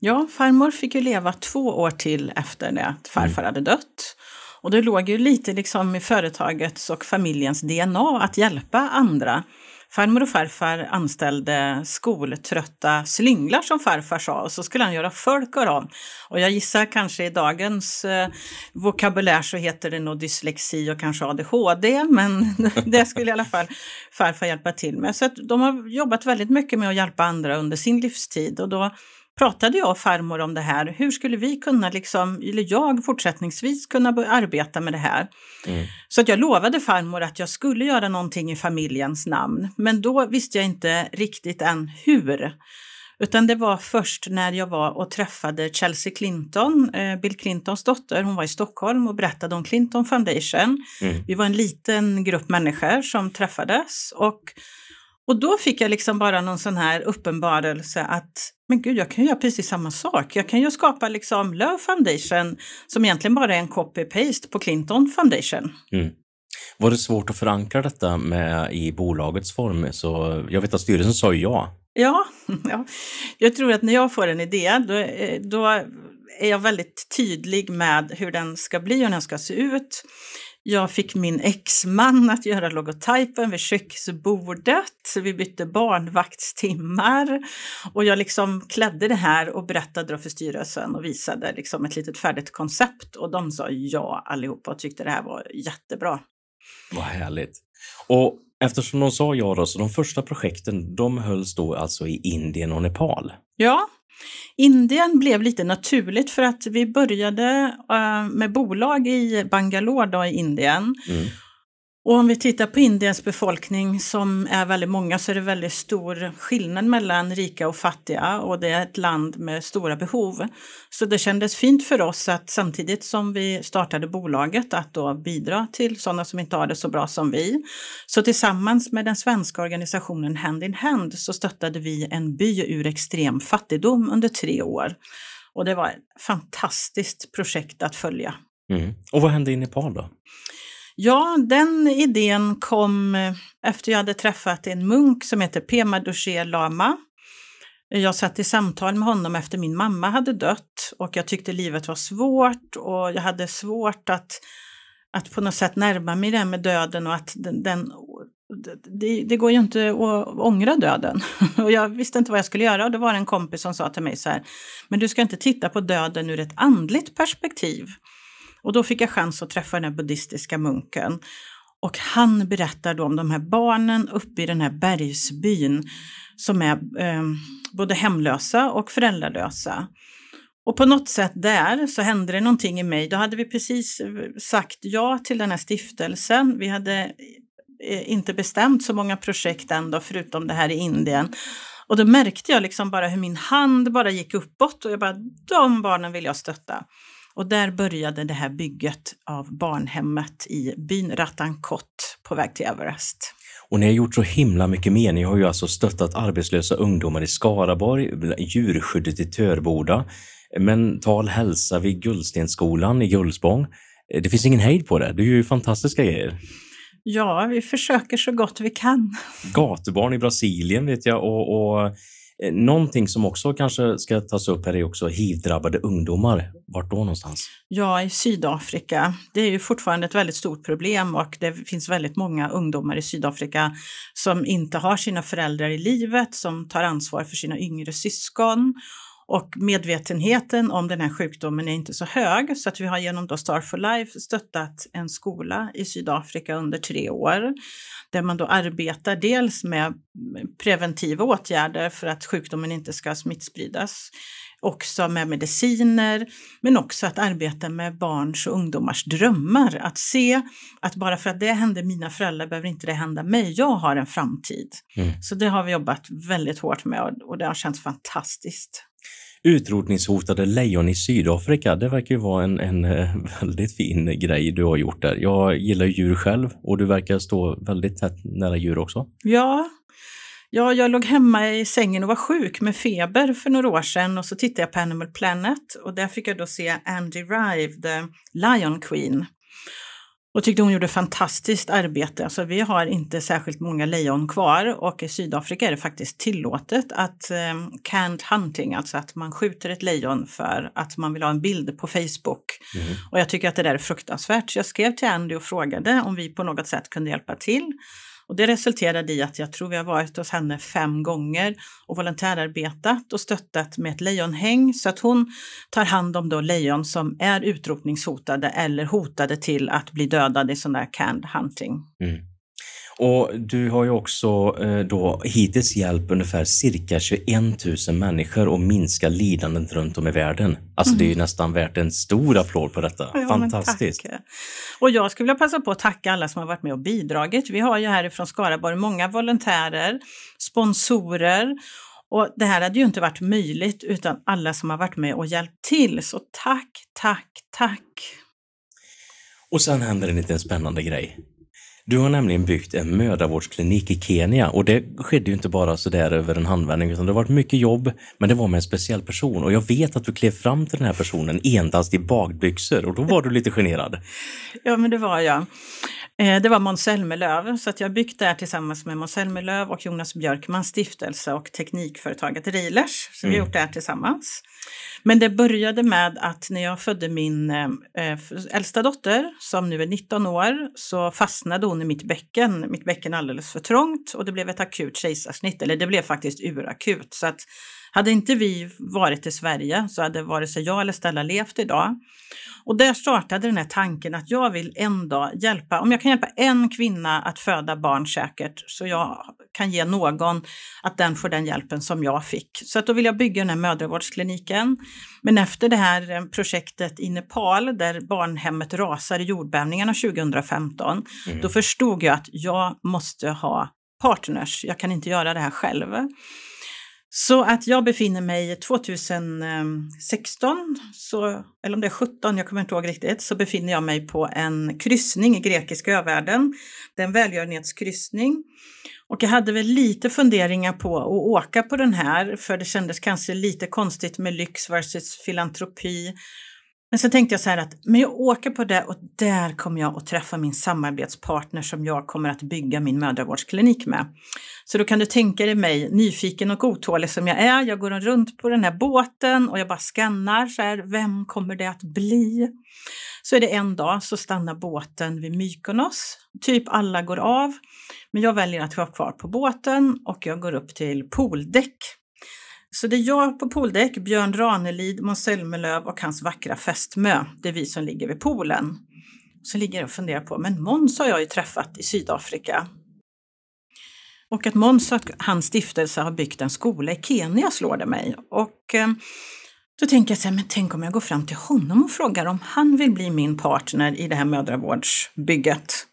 Ja, farmor fick ju leva två år till efter det att farfar mm. hade dött. Och det låg ju lite liksom i företagets och familjens DNA att hjälpa andra. Farmor och farfar anställde skoltrötta slynglar som farfar sa och så skulle han göra folk av dem. Och jag gissar kanske i dagens eh, vokabulär så heter det nog dyslexi och kanske ADHD, men det skulle i alla fall farfar hjälpa till med. Så att de har jobbat väldigt mycket med att hjälpa andra under sin livstid och då pratade jag och farmor om det här. Hur skulle vi kunna, liksom, eller jag fortsättningsvis kunna arbeta med det här? Mm. Så att jag lovade farmor att jag skulle göra någonting i familjens namn. Men då visste jag inte riktigt än hur. Utan det var först när jag var och träffade Chelsea Clinton, eh, Bill Clintons dotter. Hon var i Stockholm och berättade om Clinton Foundation. Mm. Vi var en liten grupp människor som träffades och och då fick jag liksom bara någon sån här uppenbarelse att men gud, jag kan göra precis samma sak. Jag kan ju skapa liksom Love Foundation som egentligen bara är en copy-paste på Clinton Foundation. Mm. Var det svårt att förankra detta med, i bolagets form? Så jag vet att styrelsen sa ja. Ja, ja, jag tror att när jag får en idé då, eh, då är jag väldigt tydlig med hur den ska bli och hur den ska se ut. Jag fick min exman att göra logotypen vid köksbordet. Vi bytte barnvaktstimmar och jag liksom klädde det här och berättade för styrelsen och visade liksom ett litet färdigt koncept och de sa ja allihopa och tyckte det här var jättebra. Vad härligt. Och eftersom de sa ja då, så de första projekten de hölls då alltså i Indien och Nepal? Ja, Indien blev lite naturligt för att vi började uh, med bolag i Bangalore då, i Indien. Mm. Och om vi tittar på Indiens befolkning som är väldigt många så är det väldigt stor skillnad mellan rika och fattiga och det är ett land med stora behov. Så det kändes fint för oss att samtidigt som vi startade bolaget att då bidra till sådana som inte har det så bra som vi. Så tillsammans med den svenska organisationen Hand in Hand så stöttade vi en by ur extrem fattigdom under tre år. Och det var ett fantastiskt projekt att följa. Mm. Och vad hände i Nepal då? Ja, den idén kom eh, efter jag hade träffat en munk som heter Pema Doshe Lama. Jag satt i samtal med honom efter min mamma hade dött och jag tyckte livet var svårt och jag hade svårt att, att på något sätt närma mig det här med döden och att den, den det, det, går ju inte att ångra döden. Och jag visste inte vad jag skulle göra och då var det en kompis som sa till mig så här, men du ska inte titta på döden ur ett andligt perspektiv. Och då fick jag chans att träffa den här buddhistiska munken. Och han berättar då om de här barnen uppe i den här bergsbyn som är eh, både hemlösa och föräldralösa. Och på något sätt där så hände det någonting i mig. Då hade vi precis eh, sagt ja till den här stiftelsen. Vi hade eh, eh, inte bestämt så många projekt ändå, förutom det här i Indien. Och då märkte jag liksom bara hur min hand bara gick uppåt och jag bara, de barnen vill jag stötta. Och där började det här bygget av barnhemmet i byn Ratankot på väg till Everest. Och ni har gjort så himla mycket mer. Ni har ju alltså stöttat arbetslösa ungdomar i Skaraborg, djurskyddet i Törboda, mental hälsa vid Guldstensskolan i Gullspång. Det finns ingen hejd på det. Du gör ju fantastiska grejer. Ja, vi försöker så gott vi kan. Gatubarn i Brasilien vet jag och, och Eh, Eh, någonting som också kanske ska tas upp här är också hiv-drabbade ungdomar. Vart då någonstans? Ja, i Sydafrika. Det är ju fortfarande ett väldigt stort problem och det finns väldigt många ungdomar i Sydafrika som inte har sina föräldrar i livet, som tar ansvar för sina yngre syskon och medvetenheten om den här sjukdomen är inte så hög så att vi har genom då Star for Life stöttat en skola i Sydafrika under tre år där man då arbetar dels med preventiva åtgärder för att sjukdomen inte ska smittspridas, också med mediciner, men också att arbeta med barns och ungdomars drömmar. Att se att bara för att det hände mina föräldrar behöver inte det hända mig. Jag har en framtid. Mm. Så det har vi jobbat väldigt hårt med och det har känts fantastiskt utrotningshotade lejon i Sydafrika. Det verkar ju vara en, en eh, väldigt fin grej du har gjort där. Jag gillar djur själv och du verkar stå väldigt tätt nära djur också. Ja, Ja, jag låg hemma i sängen och var sjuk med feber för några år sedan och så tittade jag på Animal Planet och där fick jag då se Andy Rive, the Lion Queen och tyckte hon gjorde fantastiskt arbete. Alltså, vi har inte särskilt många lejon kvar och i Sydafrika är det faktiskt tillåtet att eh, canned hunting, alltså att man skjuter ett lejon för att man vill ha en bild på Facebook. Mm. Och jag tycker att det där är fruktansvärt. Så jag skrev till Andy och frågade om vi på något sätt kunde hjälpa till. Och det resulterade i att jag tror vi har varit hos henne fem gånger och volontärarbetat och stöttat med ett lejonhäng så att hon tar hand om då lejon som är utrotningshotade eller hotade till att bli dödade i sån där canned hunting. Mm. Och du har ju också eh, då hittills hjälpt ungefär cirka 21 000 människor att minska lidandet runt om i världen. Alltså mm. det är ju mm. nästan värt en stor applåd på detta. Ja, Fantastiskt! Och jag skulle vilja passa på att tacka alla som har varit med och bidragit. Vi har ju härifrån Skaraborg många volontärer, sponsorer och det här hade ju inte varit möjligt utan alla som har varit med och hjälpt till. Så tack, tack, tack! Och sen händer en liten spännande grej. Du har nämligen byggt en mödravårdsklinik i Kenya och det skedde ju inte bara så där över en handvändning utan det har varit mycket jobb men det var med en speciell person och jag vet att du klev fram till den här personen endast i bagbyxor och då var du lite generad. ja men det var jag. Eh, det var Måns Zelmerlöw, så att jag byggt det här tillsammans med Måns Zelmerlöw och Jonas Björkmans stiftelse och teknikföretaget Reilers. Så mm. vi har mm. gjort det här tillsammans. Men det började med att när jag födde min eh, eh äldsta dotter, som nu är 19 år, så fastnade hon i mitt bäcken. Mitt bäcken alldeles för trångt och det blev ett akut kejsarsnitt, eller det blev faktiskt urakut. Så att hade inte vi varit i Sverige så hade vare sig jag eller Stella levt idag. Och där startade den här tanken att jag vill en dag hjälpa, om jag kan hjälpa en kvinna att föda barn säkert så jag kan ge någon att den får den hjälpen som jag fick. Så att då vill jag bygga den här mödravårdskliniken. Men efter det här eh, projektet i Nepal där barnhemmet rasar i jordbävningarna 2015, mm. då förstod jag att jag måste ha partners. Jag kan inte göra det här själv. Så att jag befinner mig 2016, så, eller om det är 17, jag kommer inte ihåg riktigt, så befinner jag mig på en kryssning i grekiska övärlden. Det är en välgörenhetskryssning. Och jag hade väl lite funderingar på att åka på den här, för det kändes kanske lite konstigt med lyx versus filantropi. Men så tänkte jag så här att men jag åker på det och där kommer jag att träffa min samarbetspartner som jag kommer att bygga min mödravårdsklinik med. Så då kan du tänka dig mig, nyfiken och otålig som jag är. Jag går runt på den här båten och jag bara skannar så här, vem kommer det att bli? Så är det en dag så stannar båten vid Mykonos. Typ alla går av, men jag väljer att vara kvar på båten och jag går upp till pooldäck så det är jag på pooldäck, Björn Ranelid, Måns Zelmerlöw och hans vackra fästmö. Det är vi som ligger vid poolen. Så ligger jag och funderar på, men Måns har jag ju träffat i Sydafrika. Och att Måns och hans stiftelse har byggt en skola i Kenya slår det mig. Och eh, då tänker jag så här, men tänk om jag går fram till honom och frågar om han vill bli min partner i det här mödravårdsbygget.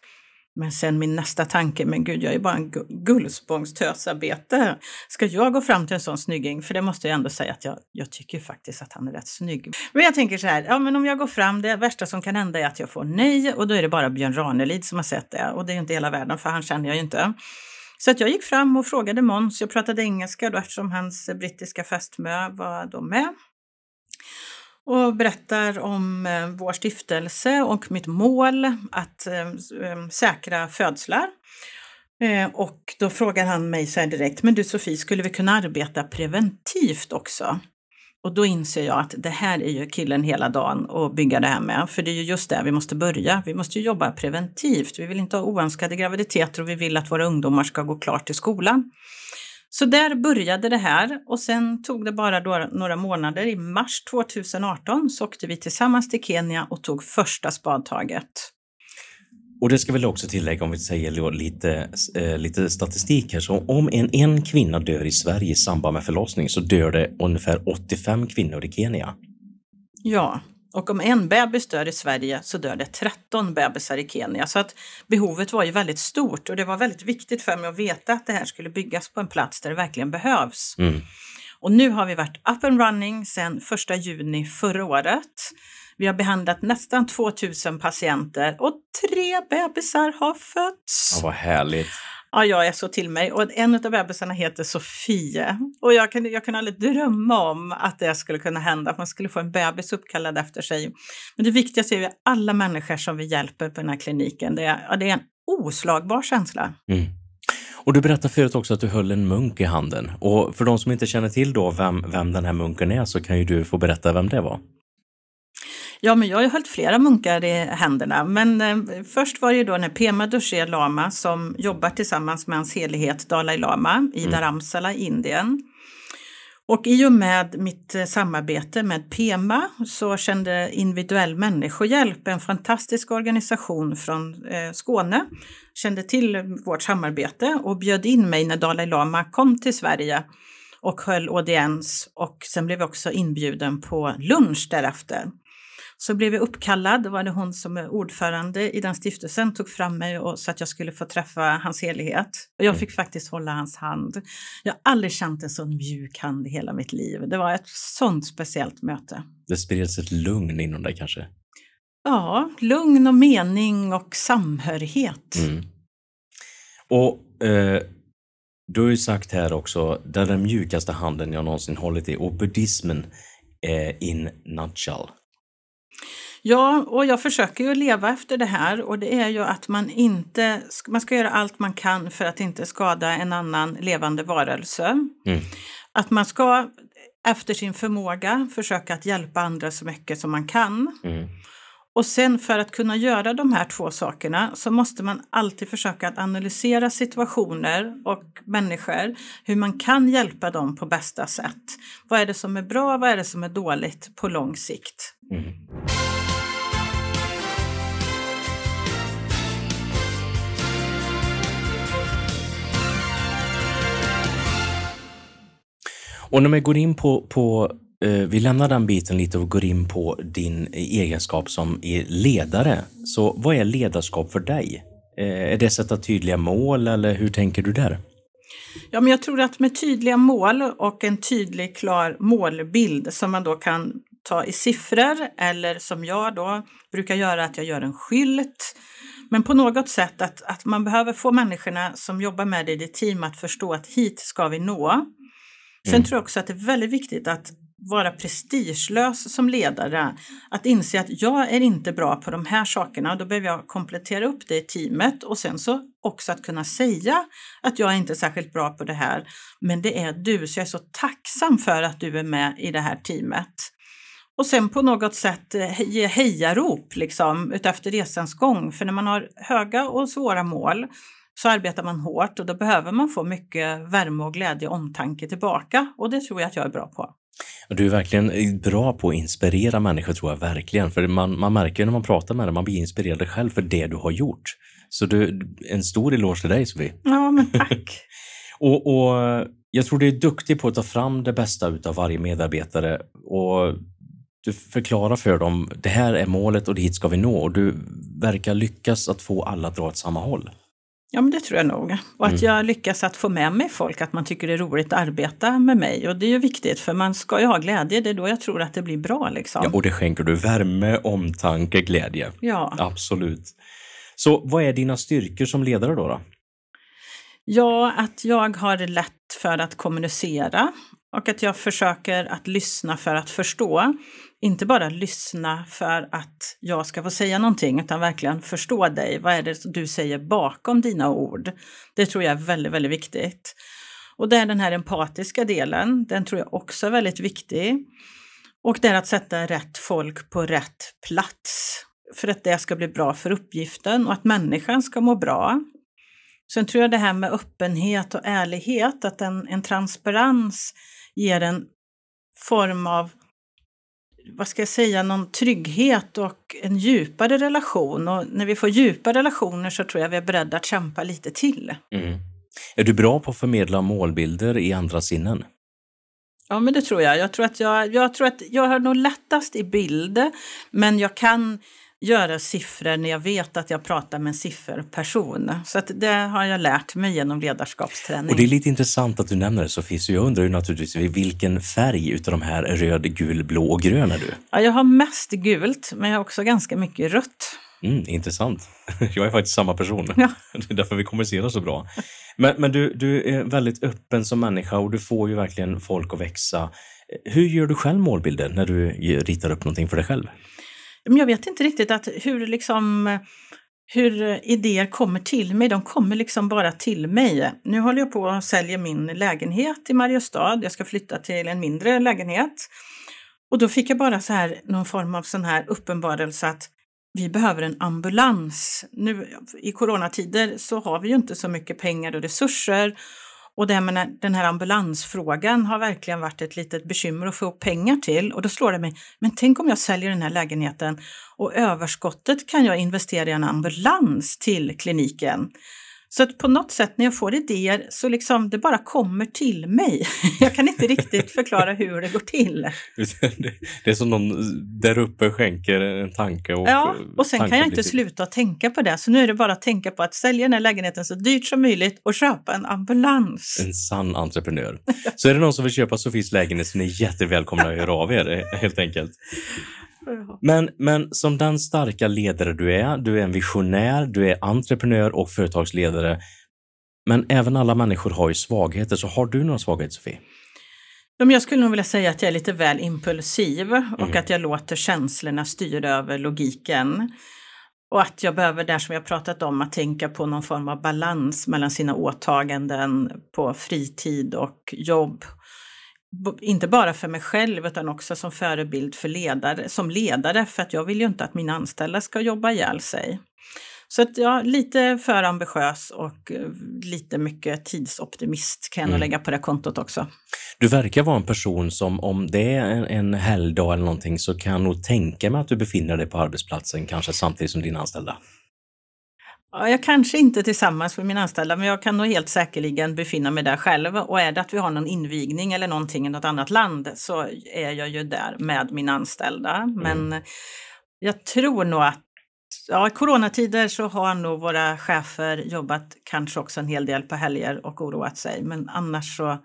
Men sen min nästa tanke, men gud, jag är bara en Gullspångstösarbete. Ska jag gå fram till en sån snygging? För det måste jag ändå säga att jag, jag tycker faktiskt att han är rätt snygg. Men jag tänker så här, ja men om jag går fram, det värsta som kan hända är att jag får nej och då är det bara Björn Ranelid som har sett det och det är inte hela världen för han känner jag ju inte. Så att jag gick fram och frågade Måns, jag pratade engelska då eftersom hans brittiska fästmö var då med och berättar om eh, vår stiftelse och mitt mål att eh, eh, säkra födslar. Och då frågar han mig så här direkt, men du Sofie, skulle vi kunna arbeta preventivt också? Och då inser jag att det här är ju killen hela dagen att bygga det här med, för det är ju just där vi måste börja. Vi måste ju jobba preventivt. Vi vill inte ha oönskade graviditeter och vi vill att våra ungdomar ska gå klart till skolan. Så där började det här och sen tog det bara några månader. I mars 2018 så åkte vi tillsammans till Kenya och tog första spadtaget. Och det ska väl också tillägga om vi säger lite, eh, lite statistik här. Så om en, en kvinna dör i Sverige i samband med förlossning så dör det ungefär 85 kvinnor i Kenya. Ja, och om en bebis dör i Sverige så dör det 13 bebisar i Kenya. Så att behovet var ju väldigt stort och det var väldigt viktigt för mig att veta att det här skulle byggas på en plats där det verkligen behövs. Mm. Och nu har vi varit up and running sedan 1 juni förra året. Vi har behandlat nästan 2000 patienter och tre bebisar har fötts. Ja, vad härligt. Ja, jag är så till mig. Och en av bebisarna heter Sofie. Och jag kunde jag kunde aldrig drömma om att det skulle kunna hända, att man skulle få en bebis uppkallad efter sig. Men det viktigaste är ju alla människor som vi hjälper på den här kliniken. Det är, ja, det är en oslagbar känsla. Mm. Och du berättade förut också att du höll en munk i handen. Och för de som inte känner till då vem, vem den här munken är så kan ju du få berätta vem det var. Ja, men jag har ju hållit flera munkar i händerna. Men eh, först var det ju då när Pema Doshe Lama som jobbar tillsammans med hans helighet Dalai Lama i mm. Dharamsala Indien. Och i och med mitt eh, samarbete med Pema så kände Individuell Människohjälp, en fantastisk organisation från eh, Skåne, kände till vårt samarbete och bjöd in mig när Dalai Lama kom till Sverige och höll audiens och sen blev jag också inbjuden på lunch därefter. Så blev jag uppkallad, då var det hon som är ordförande i den stiftelsen, tog fram mig och, så att jag skulle få träffa hans helighet. Och jag mm. fick faktiskt hålla hans hand. Jag har aldrig känt en sån mjuk hand i hela mitt liv. Det var ett sånt speciellt möte. Det spreds ett lugn inom dig kanske? Ja, lugn och mening och samhörighet. Mm. Och eh, du har ju sagt här också, det är den mjukaste handen jag någonsin hållit i och buddhismen eh, in nutshell. Ja, och jag försöker ju leva efter det här och det är ju att man inte, man ska göra allt man kan för att inte skada en annan levande varelse. Mm. Att man ska efter sin förmåga försöka att hjälpa andra så mycket som man kan. Mm. Och sen för att kunna göra de här två sakerna så måste man alltid försöka att analysera situationer och människor, hur man kan hjälpa dem på bästa sätt. Vad är det som är bra, vad är det som är dåligt på lång sikt? Mm. Och när man går in på, på vi lämnar den biten lite och går in på din egenskap som ledare. Så vad är ledarskap för dig? Eh, är det att sätta tydliga mål eller hur tänker du där? Ja, men jag tror att med tydliga mål och en tydlig klar målbild som man då kan ta i siffror eller som jag då brukar göra att jag gör en skylt. Men på något sätt att, att man behöver få människorna som jobbar med det i ditt team att förstå att hit ska vi nå. Sen mm. tror jag också att det är väldigt viktigt att vara prestigelös som ledare. Att inse att jag är inte bra på de här sakerna, då behöver jag komplettera upp det i teamet och sen så också att kunna säga att jag är inte särskilt bra på det här, men det är du, så jag är så tacksam för att du är med i det här teamet. Och sen på något sätt eh, ge hejarop liksom utefter resans gång, för när man har höga och svåra mål så arbetar man hårt och då behöver man få mycket värme och glädje och omtanke tillbaka och det tror jag att jag är bra på. Du är verkligen bra på att inspirera människor tror jag verkligen, för man, man märker när man pratar med dig, man blir inspirerad själv för det du har gjort. Så du, en stor eloge till dig Sofie. Ja, men tack. och, och jag tror du är duktig på att ta fram det bästa utav varje medarbetare och du förklarar för dem, det här är målet och dit ska vi nå och du verkar lyckas att få alla att dra åt samma håll. Ja, men det tror jag nog. Och att mm. jag lyckas att få med mig folk, att man tycker det är roligt att arbeta med mig. Och det är ju viktigt, för man ska ju ha glädje. Det är då jag tror att det blir bra. Liksom. Ja, och det skänker du värme, omtanke, glädje. Ja. Absolut. Så vad är dina styrkor som ledare då? då? Ja, att jag har lätt för att kommunicera och att jag försöker att lyssna för att förstå. Inte bara lyssna för att jag ska få säga någonting, utan verkligen förstå dig. Vad är det du säger bakom dina ord? Det tror jag är väldigt, väldigt viktigt. Och det är den här empatiska delen, den tror jag också är väldigt viktig. Och det är att sätta rätt folk på rätt plats för att det ska bli bra för uppgiften och att människan ska må bra. Sen tror jag det här med öppenhet och ärlighet, att en, en transparens ger en form av, vad ska jag säga, någon trygghet och en djupare relation. Och när vi får djupa relationer så tror jag vi är beredda att kämpa lite till. Mm. Är du bra på att förmedla målbilder i andra sinnen? Ja, men det tror jag. Jag tror att jag, jag, tror att jag har nog lättast i bild, men jag kan göra siffror när jag vet att jag pratar med en sifferperson. Så att det har jag lärt mig genom ledarskapsträning. Och det är lite intressant att du nämner det Sofie, så jag undrar ju naturligtvis vilken färg utav de här röd, gul, blå och grön är du? Ja, jag har mest gult, men jag har också ganska mycket rött. Mm, intressant. Jag är faktiskt samma person. Ja. Det är därför vi kommunicerar så bra. Men, men du, du är väldigt öppen som människa och du får ju verkligen folk att växa. Hur gör du själv målbilder när du ritar upp någonting för dig själv? Jag vet inte riktigt att hur liksom hur idéer kommer till mig. De kommer liksom bara till mig. Nu håller jag på att sälja min lägenhet i Mariestad. Jag ska flytta till en mindre lägenhet. Och då fick jag bara så här någon form av sån här uppenbarelse att vi behöver en ambulans. Nu i coronatider så har vi ju inte så mycket pengar och resurser och det med den här ambulansfrågan har verkligen varit ett litet bekymmer att få pengar till. Och då slår det mig, men tänk om jag säljer den här lägenheten och överskottet kan jag investera i en ambulans till kliniken. Så att på något sätt när jag får idéer så liksom det bara kommer till mig. Jag kan inte riktigt förklara hur det går till. Det är som någon där uppe skänker en tanke. Och ja, och sen kan jag inte sluta tänka på det. Så nu är det bara att tänka på att sälja den här lägenheten så dyrt som möjligt och köpa en ambulans. En sann entreprenör. Så är det någon som vill köpa Sofies lägenhet så är ni jättevälkomna att höra av er helt enkelt. Men, men som den starka ledare du är, du är en visionär, du är entreprenör och företagsledare. Men även alla människor har ju svagheter, så har du några svagheter Sofie? Jag skulle nog vilja säga att jag är lite väl impulsiv och mm. att jag låter känslorna styra över logiken. Och att jag behöver, där som jag pratat om, att tänka på någon form av balans mellan sina åtaganden på fritid och jobb inte bara för mig själv utan också som förebild för ledare, som ledare för att jag vill ju inte att mina anställda ska jobba ihjäl sig. Så att ja, lite för ambitiös och eh, lite mycket tidsoptimist kan jag mm. nog lägga på det kontot också. Du verkar vara en person som om det är en, en helgdag eller någonting så kan jag nog tänka mig att du befinner dig på arbetsplatsen kanske samtidigt som dina anställda. Ja, jag kanske inte tillsammans med mina anställda, men jag kan nog helt säkerligen befinna mig där själv. Och är det att vi har någon invigning eller någonting i något annat land så är jag ju där med mina anställda. Mm. Men jag tror nog att Ja, i coronatider så har nog våra chefer jobbat kanske också en hel del på helger och oroat sig. Men annars så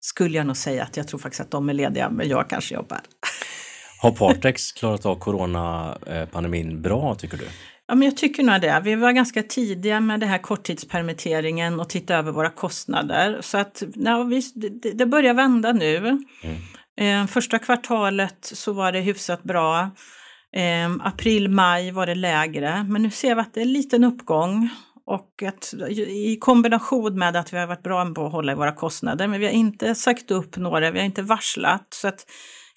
skulle jag nog säga att jag tror faktiskt att de är lediga, men jag kanske jobbar. Har Partex klarat av coronapandemin bra tycker du? Ja, men jag tycker nog det. Vi var ganska tidiga med det här korttidspermitteringen och titta över våra kostnader. Så att ja, vi, det, det börjar vända nu. Mm. Eh, första kvartalet så var det hyfsat bra. Eh, april, maj var det lägre, men nu ser vi att det är en liten uppgång. Och att, i kombination med att vi har varit bra på att hålla i våra kostnader, men vi har inte sagt upp några, vi har inte varslat. Så att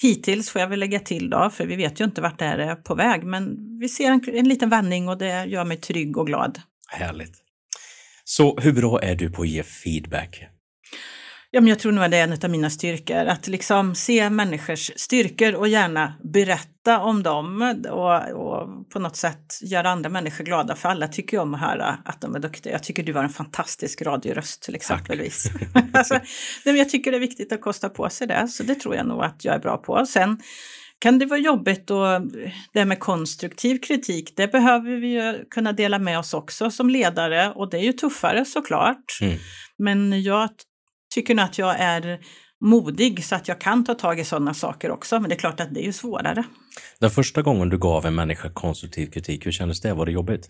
hittills får jag väl lägga till då, för vi vet ju inte vart det är på väg, men vi ser en, en liten vändning och det gör mig trygg och glad. Härligt. Så hur bra är du på att ge feedback? Ja, men jag tror nog att det är en av mina styrkor, att liksom se människors styrkor och gärna berätta om dem och, och på något sätt göra andra människor glada, för alla tycker om att höra att de är duktiga. Jag tycker du har en fantastisk radioröst till exempelvis. alltså, jag tycker det är viktigt att kosta på sig det, så det tror jag nog att jag är bra på. Sen kan det vara jobbigt och det med konstruktiv kritik, det behöver vi ju kunna dela med oss också som ledare och det är ju tuffare såklart. Mm. Men jag tycker nog att jag är modig så att jag kan ta tag i sådana saker också. Men det är klart att det är ju svårare. Den första gången du gav en människa konstruktiv kritik, hur kändes det? Var det jobbigt?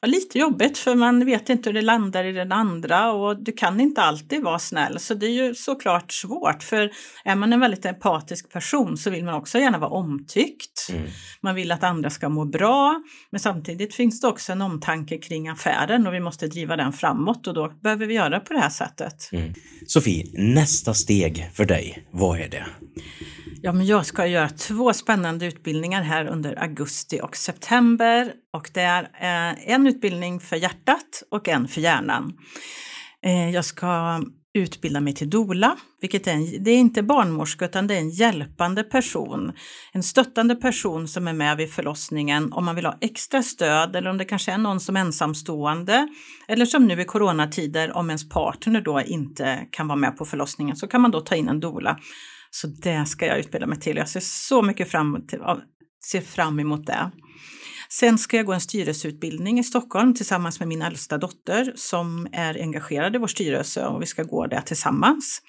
Ja, lite jobbigt för man vet inte hur det landar i den andra och du kan inte alltid vara snäll. Så det är ju såklart svårt för är man en väldigt empatisk person så vill man också gärna vara omtyckt. Mm. Man vill att andra ska må bra men samtidigt finns det också en omtanke kring affären och vi måste driva den framåt och då behöver vi göra på det här sättet. Mm. Sofie, nästa steg för dig, vad är det? Ja, men jag ska göra två spännande utbildningar här under augusti och september. Och det är eh, en utbildning för hjärtat och en för hjärnan. Eh, jag ska utbilda mig till dola, vilket är, en, det är inte barnmorska utan det är en hjälpande person. En stöttande person som är med vid förlossningen om man vill ha extra stöd eller om det kanske är någon som är ensamstående. Eller som nu i coronatider om ens partner då inte kan vara med på förlossningen så kan man då ta in en dola så det ska jag utbilda mig till. Jag ser så mycket fram, till, ser fram emot det. Sen ska jag gå en styrelseutbildning i Stockholm tillsammans med min äldsta dotter som är engagerad i vår styrelse och vi ska gå det tillsammans.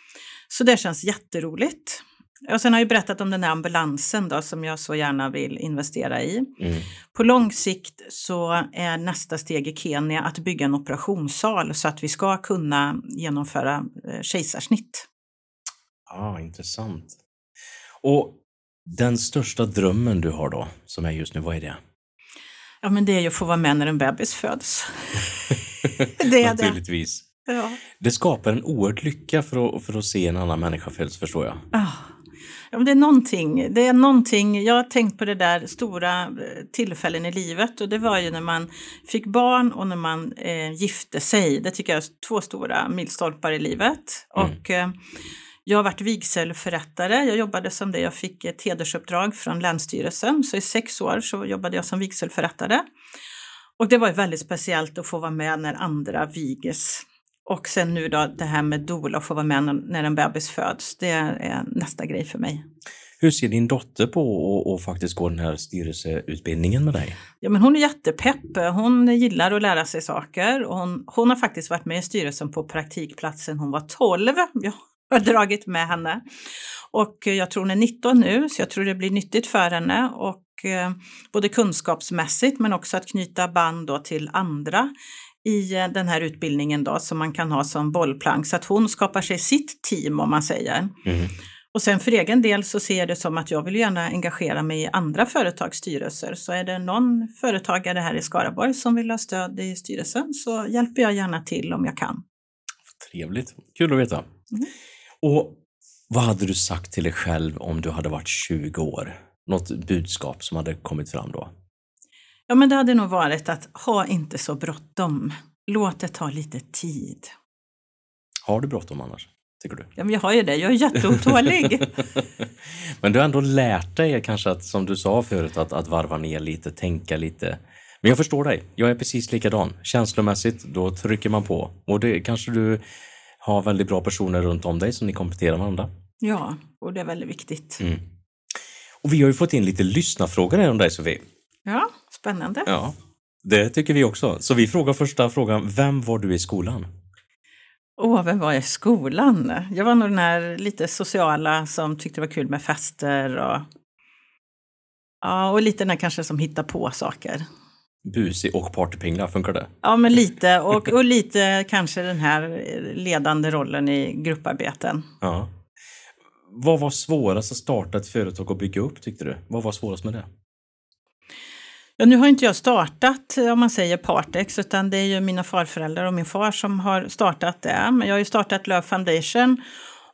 Så det känns jätteroligt. Och sen har jag berättat om den här ambulansen då, som jag så gärna vill investera i. Mm. På lång sikt så är nästa steg i Kenya att bygga en operationssal så att vi ska kunna genomföra eh, kejsarsnitt. Ah, intressant. Och den största drömmen du har då, som är just nu, vad är det? Ja, men det är ju att få vara med när en bebis föds. det är Naturligtvis. det. Ja. Det skapar en oerhörd lycka för att, för att se en annan människa födas, förstår jag. Ah. Ja, men det är någonting, det är någonting, jag har tänkt på det där stora eh, tillfällen i livet och det var ju när man fick barn och när man eh, gifte sig. Det tycker jag är två stora milstolpar i livet. Mm. Och eh, jag har varit vigselförrättare. Jag jobbade som det. Jag fick ett hedersuppdrag från Länsstyrelsen. Så i sex år så jobbade jag som vigselförrättare. Och det var väldigt speciellt att få vara med när andra viges. Och sen nu då det här med doula, att få vara med när en bebis föds. Det är nästa grej för mig. Hur ser din dotter på att faktiskt gå den här styrelseutbildningen med dig? Ja, men hon är jättepepp. Hon gillar att lära sig saker. Hon, hon har faktiskt varit med i styrelsen på praktikplatsen hon var 12. Jag har dragit med henne. Och jag tror hon är 19 nu, så jag tror det blir nyttigt för henne. Och eh, både kunskapsmässigt men också att knyta band då till andra i eh, den här utbildningen då som man kan ha som bollplank så att hon skapar sig sitt team om man säger. Mm. Och sen för egen del så ser jag det som att jag vill gärna engagera mig i andra företagsstyrelser. Så är det någon företagare här i Skaraborg som vill ha stöd i styrelsen så hjälper jag gärna till om jag kan. Trevligt, kul att veta. Mm. Och vad hade du sagt till dig själv om du hade varit 20 år? Något budskap som hade kommit fram då? Ja, men det hade nog varit att ha inte så bråttom. Låt det ta lite tid. Har du bråttom annars? Tycker du? Ja, men jag har ju det. Jag är jätteotålig. men du har ändå lärt dig kanske att, som du sa förut, att, att varva ner lite, tänka lite. Men jag förstår dig. Jag är precis likadan. Känslomässigt, då trycker man på. Och det kanske du ha väldigt bra personer runt om dig som ni kompletterar varandra. Ja, och det är väldigt viktigt. Mm. Och vi har ju fått in lite lyssnarfrågor här om dig Sofie. Ja, spännande. Ja, det tycker vi också. Så vi frågar första frågan, vem var du i skolan? Åh, vem var jag i skolan? Jag var nog den här lite sociala som tyckte det var kul med fester och, ja, och lite den här kanske som hittar på saker busig och partypingla, funkar det? Ja, men lite. Och, och lite kanske den här ledande rollen i grupparbeten. Ja. vad var svårast att starta ett företag och bygga upp tyckte du? Vad var svårast med det? Ja, nu har inte jag startat, om man säger Partex, utan det är ju mina farföräldrar och min far som har startat det. Men jag har ju startat Love Foundation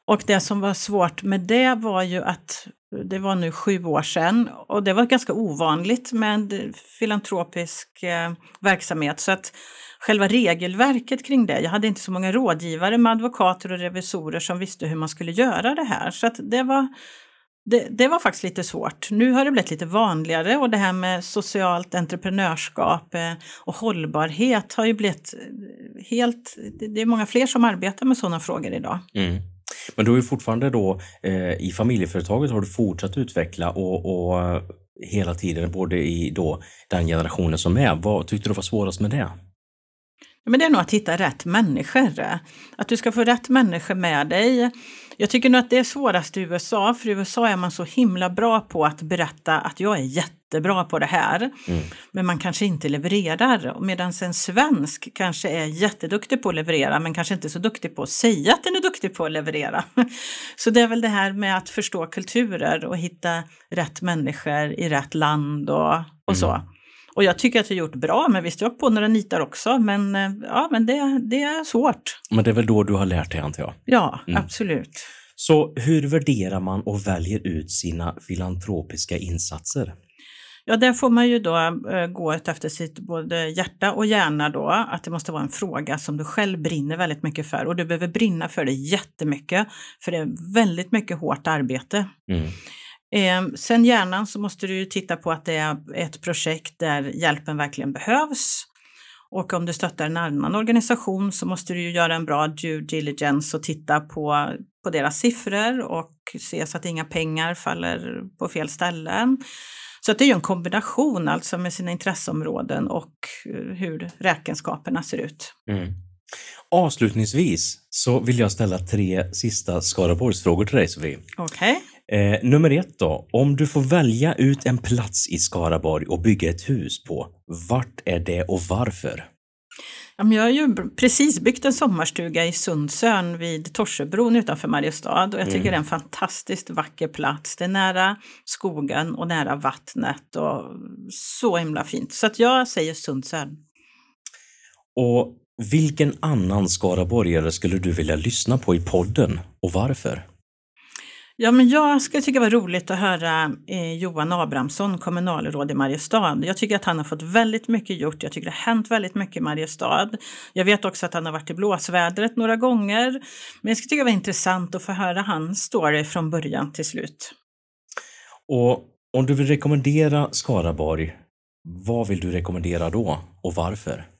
och det som var svårt med det var ju att det var nu sju år sedan och det var ganska ovanligt med filantropisk eh, verksamhet. Så att själva regelverket kring det, jag hade inte så många rådgivare med advokater och revisorer som visste hur man skulle göra det här. Så att det var det, det, var faktiskt lite svårt. Nu har det blivit lite vanligare och det här med socialt entreprenörskap eh, och hållbarhet har ju blivit eh, helt... Det är många fler som arbetar med sådana frågor idag. Mm. Men du har ju fortfarande då eh, i familjeföretaget har du fortsatt utveckla och, och eh, hela tiden både i då den generationen som är. Vad tyckte du var svårast med det? Men det är nog att hitta rätt människor. Att du ska få rätt människor med dig. Jag tycker nog att det är svårast i USA, för i USA är man så himla bra på att berätta att jag är jätte jättebra på det här. Mm. Men man kanske inte levererar. Medan en svensk kanske är jätteduktig på att leverera, men kanske inte så duktig på att säga att den är duktig på att leverera. Så det är väl det här med att förstå kulturer och hitta rätt människor i rätt land och, och mm. så. Och jag tycker att jag gjort bra, men visst jag har på några nitar också. Men, eh, ja, men det, det är svårt. Men det är väl då du har lärt dig antar jag? Ja, mm. absolut. Så hur värderar man och väljer ut sina filantropiska insatser? Ja, där får man ju då äh, gå efter sitt både hjärta och hjärna då, att det måste vara en fråga som du själv brinner väldigt mycket för och du behöver brinna för det jättemycket, för det är väldigt mycket hårt arbete. Mm. Eh, sen hjärnan så måste du titta på att det är ett projekt där hjälpen verkligen behövs. Och om du stöttar en annan organisation så måste du göra en bra due diligence och titta på, på deras siffror och se så att inga pengar faller på fel ställen. Så det är ju en kombination alltså med sina intresseområden och eh, hur räkenskaperna ser ut. Mm. Avslutningsvis så vill jag ställa tre sista Skaraborgsfrågor till dig Sofie. Okej. Okay. Eh, nummer ett då. Om du får välja ut en plats i Skaraborg och bygga ett hus på, vart är det och varför? Jag har ju precis byggt en sommarstuga i Sundsön vid Torsebron utanför Mariestad och jag tycker mm. det är en fantastiskt vacker plats. Det är nära skogen och nära vattnet och så himla fint. Så att jag säger Sundsön. Och vilken annan skaraborgare skulle du vilja lyssna på i podden och varför? Ja, men jag skulle tycka det var roligt att höra eh, Johan Abrahamsson, kommunalråd i Mariestad. Jag tycker att han har fått väldigt mycket gjort. Jag tycker det har hänt väldigt mycket i Mariestad. Jag vet också att han har varit i blåsvädret några gånger. Men jag skulle tycka det var intressant att få höra hans story från början till slut. Och om du vill rekommendera Skaraborg, vad vill du rekommendera då och varför?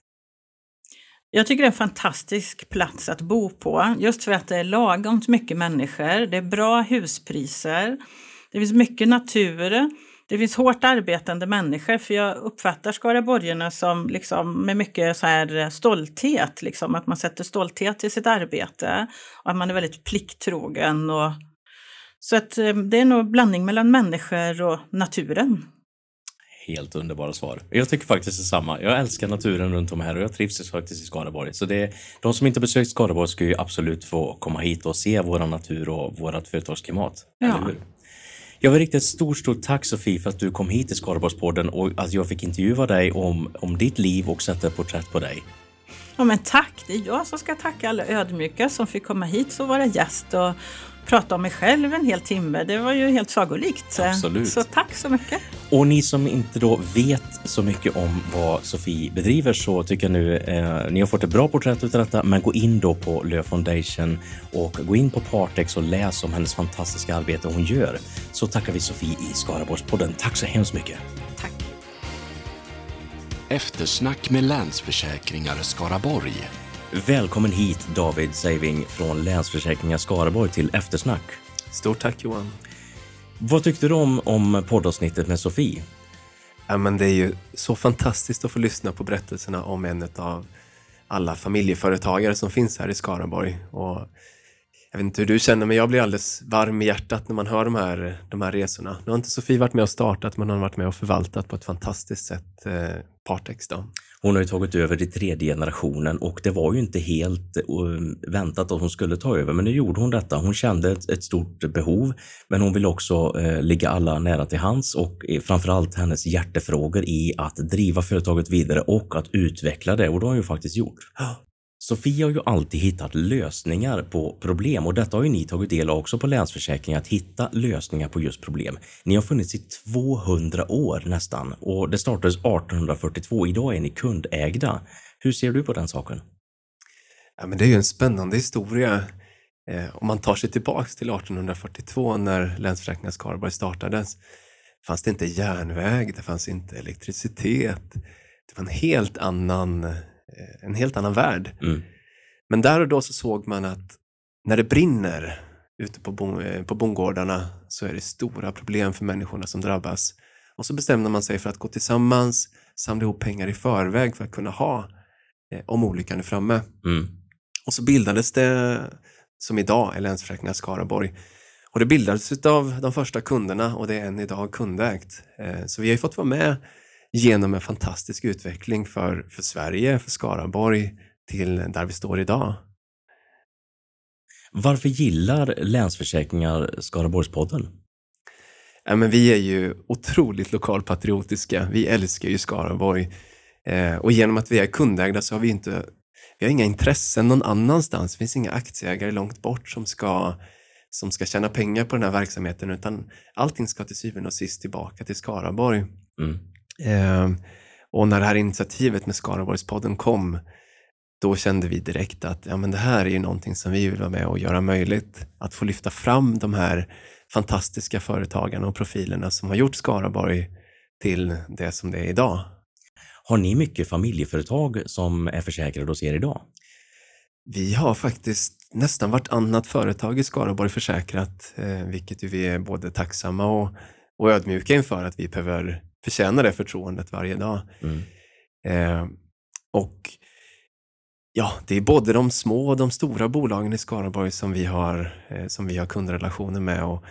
Jag tycker det är en fantastisk plats att bo på, just för att det är lagom mycket människor, det är bra huspriser, det finns mycket natur, det finns hårt arbetande människor, för jag uppfattar skaraborgarna som liksom med mycket så här stolthet, liksom, att man sätter stolthet i sitt arbete och att man är väldigt plikttrogen. Och, så att eh, det är nog blandning mellan människor och naturen helt underbara svar. Jag tycker faktiskt detsamma. Jag älskar naturen runt om här och jag trivs faktiskt i Skaraborg. Så det, de som inte besökt Skaraborg ska ju absolut få komma hit och se vår natur och vårt företagsklimat. Ja. Jag vill rikta ett stort, stort tack Sofie för att du kom hit till Skaraborgspodden och att jag fick intervjua dig om, om ditt liv och sätta porträtt på dig. Ja men tack, det är jag som ska tacka alla ödmjuka som fick komma hit och vara gäst och prata om mig själv en hel timme. Det var ju helt sagolikt. Absolut. Så tack så mycket. Och ni som inte då vet så mycket om vad Sofie bedriver så tycker jag nu eh, ni har fått ett bra porträtt av detta. Men gå in då på Lö Foundation och gå in på Partex och läs om hennes fantastiska arbete hon gör. Så tackar vi Sofie i Skaraborgspodden. Tack så hemskt mycket. Tack. Eftersnack med Länsförsäkringar Skaraborg. Välkommen hit David Saving från Länsförsäkringar Skaraborg till Eftersnack. Stort tack Johan. Vad tyckte du om, om poddavsnittet med Sofie? Ja, men det är ju så fantastiskt att få lyssna på berättelserna om en av alla familjeföretagare som finns här i Skaraborg. Och jag vet inte hur du känner, men jag blir alldeles varm i hjärtat när man hör de här, de här resorna. Nu har inte Sofie varit med och startat, men hon har varit med och förvaltat på ett fantastiskt sätt eh, Partex. Då. Hon har ju tagit över i tredje generationen och det var ju inte helt eh, väntat att hon skulle ta över, men nu gjorde hon detta. Hon kände ett, ett stort behov, men hon vill också eh, ligga alla nära till hands och eh, framförallt hennes hjärtefrågor i att driva företaget vidare och att utveckla det och det har hon ju faktiskt gjort. Sofia har ju alltid hittat lösningar på problem och detta har ju ni tagit del av också på Länsförsäkringar, att hitta lösningar på just problem. Ni har funnits i 200 år nästan och det startades 1842. Idag är ni kundägda. Hur ser du på den saken? Ja, men det är ju en spännande historia. Eh, om man tar sig tillbaks till 1842 när Länsförsäkringar Skaraborg startades fanns det inte järnväg, det fanns inte elektricitet. Det var en helt annan en helt annan värld. Mm. Men där och då så såg man att när det brinner ute på, bon, eh, på bondgårdarna så är det stora problem för människorna som drabbas. Och så bestämde man sig för att gå tillsammans, samla ihop pengar i förväg för att kunna ha eh, om olyckan är framme. Mm. Och så bildades det, som idag är Länsförsäkringar Skaraborg. Och det bildades av de första kunderna och det är än idag kundägt. Eh, så vi har ju fått vara med genom en fantastisk utveckling för, för Sverige, för Skaraborg, till där vi står idag. Varför gillar Länsförsäkringar Skaraborgspodden? Ja, men vi är ju otroligt lokalpatriotiska. Vi älskar ju Skaraborg. Eh, och genom att vi är kundägda så har vi inte vi har inga intressen någon annanstans. Det finns inga aktieägare långt bort som ska, som ska tjäna pengar på den här verksamheten utan allting ska till syvende och sist tillbaka till Skaraborg. Mm. Eh, och när det här initiativet med Skaraborgspodden kom, då kände vi direkt att ja, men det här är ju någonting som vi vill vara med och göra möjligt. Att få lyfta fram de här fantastiska företagarna och profilerna som har gjort Skaraborg till det som det är idag. Har ni mycket familjeföretag som är försäkrade hos er idag? Vi har faktiskt nästan vartannat företag i Skaraborg försäkrat, eh, vilket vi är både tacksamma och, och ödmjuka inför att vi behöver förtjänar det förtroendet varje dag. Mm. Eh, och ja, det är både de små och de stora bolagen i Skaraborg som vi har, eh, som vi har kundrelationer med och,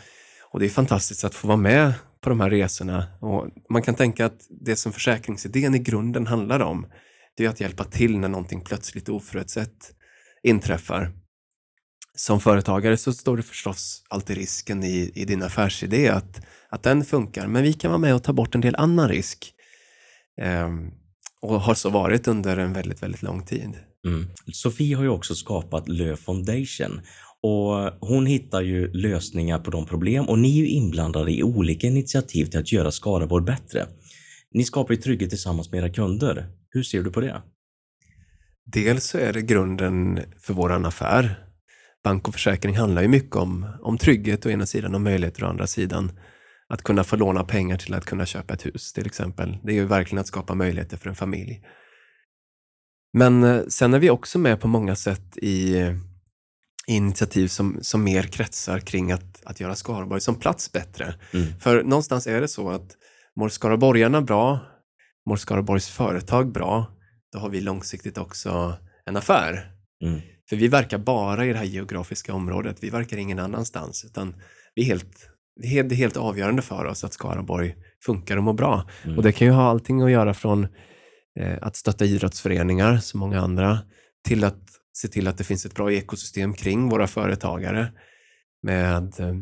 och det är fantastiskt att få vara med på de här resorna. Och man kan tänka att det som försäkringsidén i grunden handlar om, det är att hjälpa till när någonting plötsligt oförutsett inträffar. Som företagare så står det förstås alltid risken i, i din affärsidé att att den funkar. Men vi kan vara med och ta bort en del annan risk. Um, och har så varit under en väldigt, väldigt lång tid. Mm. Sofie har ju också skapat Lö Foundation och hon hittar ju lösningar på de problem och ni är ju inblandade i olika initiativ till att göra Skaraborg bättre. Ni skapar ju trygghet tillsammans med era kunder. Hur ser du på det? Dels så är det grunden för våran affär. Bank och försäkring handlar ju mycket om, om trygghet å ena sidan och möjligheter å andra sidan att kunna få låna pengar till att kunna köpa ett hus till exempel. Det är ju verkligen att skapa möjligheter för en familj. Men eh, sen är vi också med på många sätt i, i initiativ som, som mer kretsar kring att, att göra Skaraborg som plats bättre. Mm. För någonstans är det så att mår skaraborgarna bra, mår Skaraborgs företag bra, då har vi långsiktigt också en affär. Mm. För vi verkar bara i det här geografiska området, vi verkar ingen annanstans, utan vi är helt det är helt avgörande för oss att Skaraborg funkar och mår bra. Mm. Och det kan ju ha allting att göra från eh, att stötta idrottsföreningar, som många andra, till att se till att det finns ett bra ekosystem kring våra företagare med eh,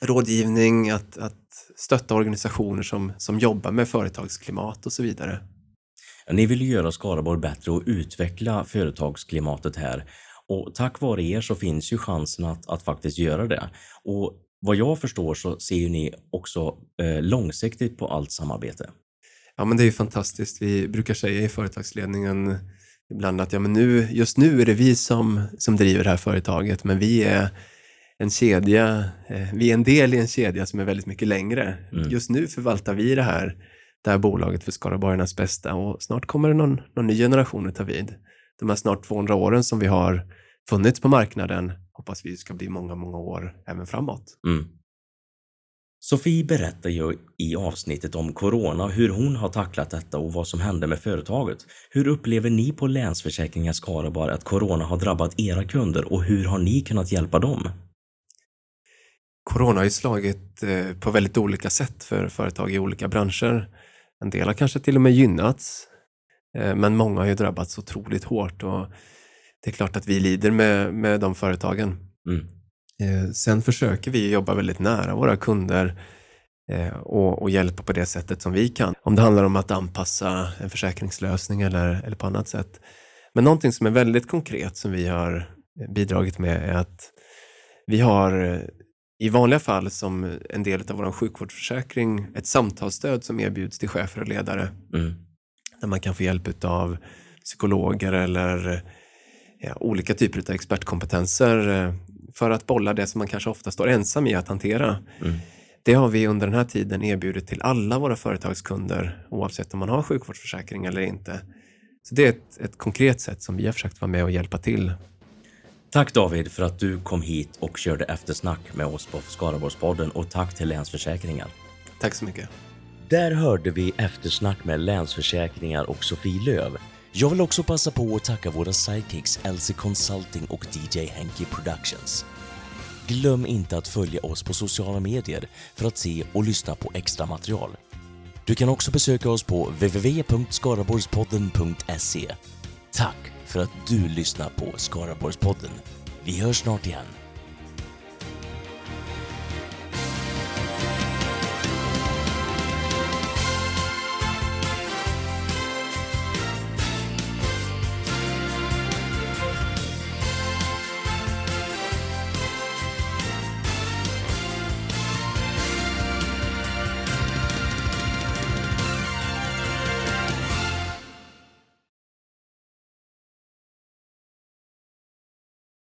rådgivning, att, att stötta organisationer som, som jobbar med företagsklimat och så vidare. Ni vill göra Skaraborg bättre och utveckla företagsklimatet här. Och tack vare er så finns ju chansen att, att faktiskt göra det. Och vad jag förstår så ser ni också eh, långsiktigt på allt samarbete. Ja, men det är ju fantastiskt. Vi brukar säga i företagsledningen ibland att ja, men nu, just nu är det vi som, som driver det här företaget, men vi är en kedja, eh, vi är en del i en kedja som är väldigt mycket längre. Mm. Just nu förvaltar vi det här, det här bolaget för Skaraborgarnas bästa och snart kommer det någon, någon ny generation att ta vid. De här snart 200 åren som vi har funnits på marknaden hoppas vi ska bli många, många år även framåt. Mm. Sofie berättar ju i avsnittet om Corona hur hon har tacklat detta och vad som hände med företaget. Hur upplever ni på Länsförsäkringar Skaraborg att Corona har drabbat era kunder och hur har ni kunnat hjälpa dem? Corona har ju slagit eh, på väldigt olika sätt för företag i olika branscher. En del har kanske till och med gynnats Eh, men många har ju drabbats otroligt hårt och det är klart att vi lider med, med de företagen. Mm. Eh, sen försöker vi jobba väldigt nära våra kunder eh, och, och, hjälpa på det sättet som vi kan. Om det handlar om att anpassa en försäkringslösning eller, eller på annat sätt. Men någonting som är väldigt konkret som vi har bidragit med är att vi har i vanliga fall som en del av vår sjukvårdsförsäkring ett samtalsstöd som erbjuds till chefer och ledare. Mm. Där man kan få hjälp av psykologer eller ja, olika typer av expertkompetenser eh, för att bolla det som man kanske ofta står ensam i att hantera. Mm. Det har vi under den här tiden erbjudit till alla våra företagskunder oavsett om man har sjukvårdsförsäkring eller inte. Så det är ett, ett konkret sätt som vi har försökt vara med och hjälpa till. Tack David för att du kom hit och körde eftersnack med oss på Skaraborgspodden och tack till Länsförsäkringar. Tack så mycket. Där hörde vi eftersnack med Länsförsäkringar och Sofie Löv. Jag vill också passa på att tacka våra sidekicks Elsie Consulting och DJ Henky Productions. Glöm inte att följa oss på sociala medier för att se och lyssna på extra material. Du kan också besöka oss på www.skaraborgspodden.se. Tack för att du lyssnar på Skaraborgspodden. Vi hörs snart igen.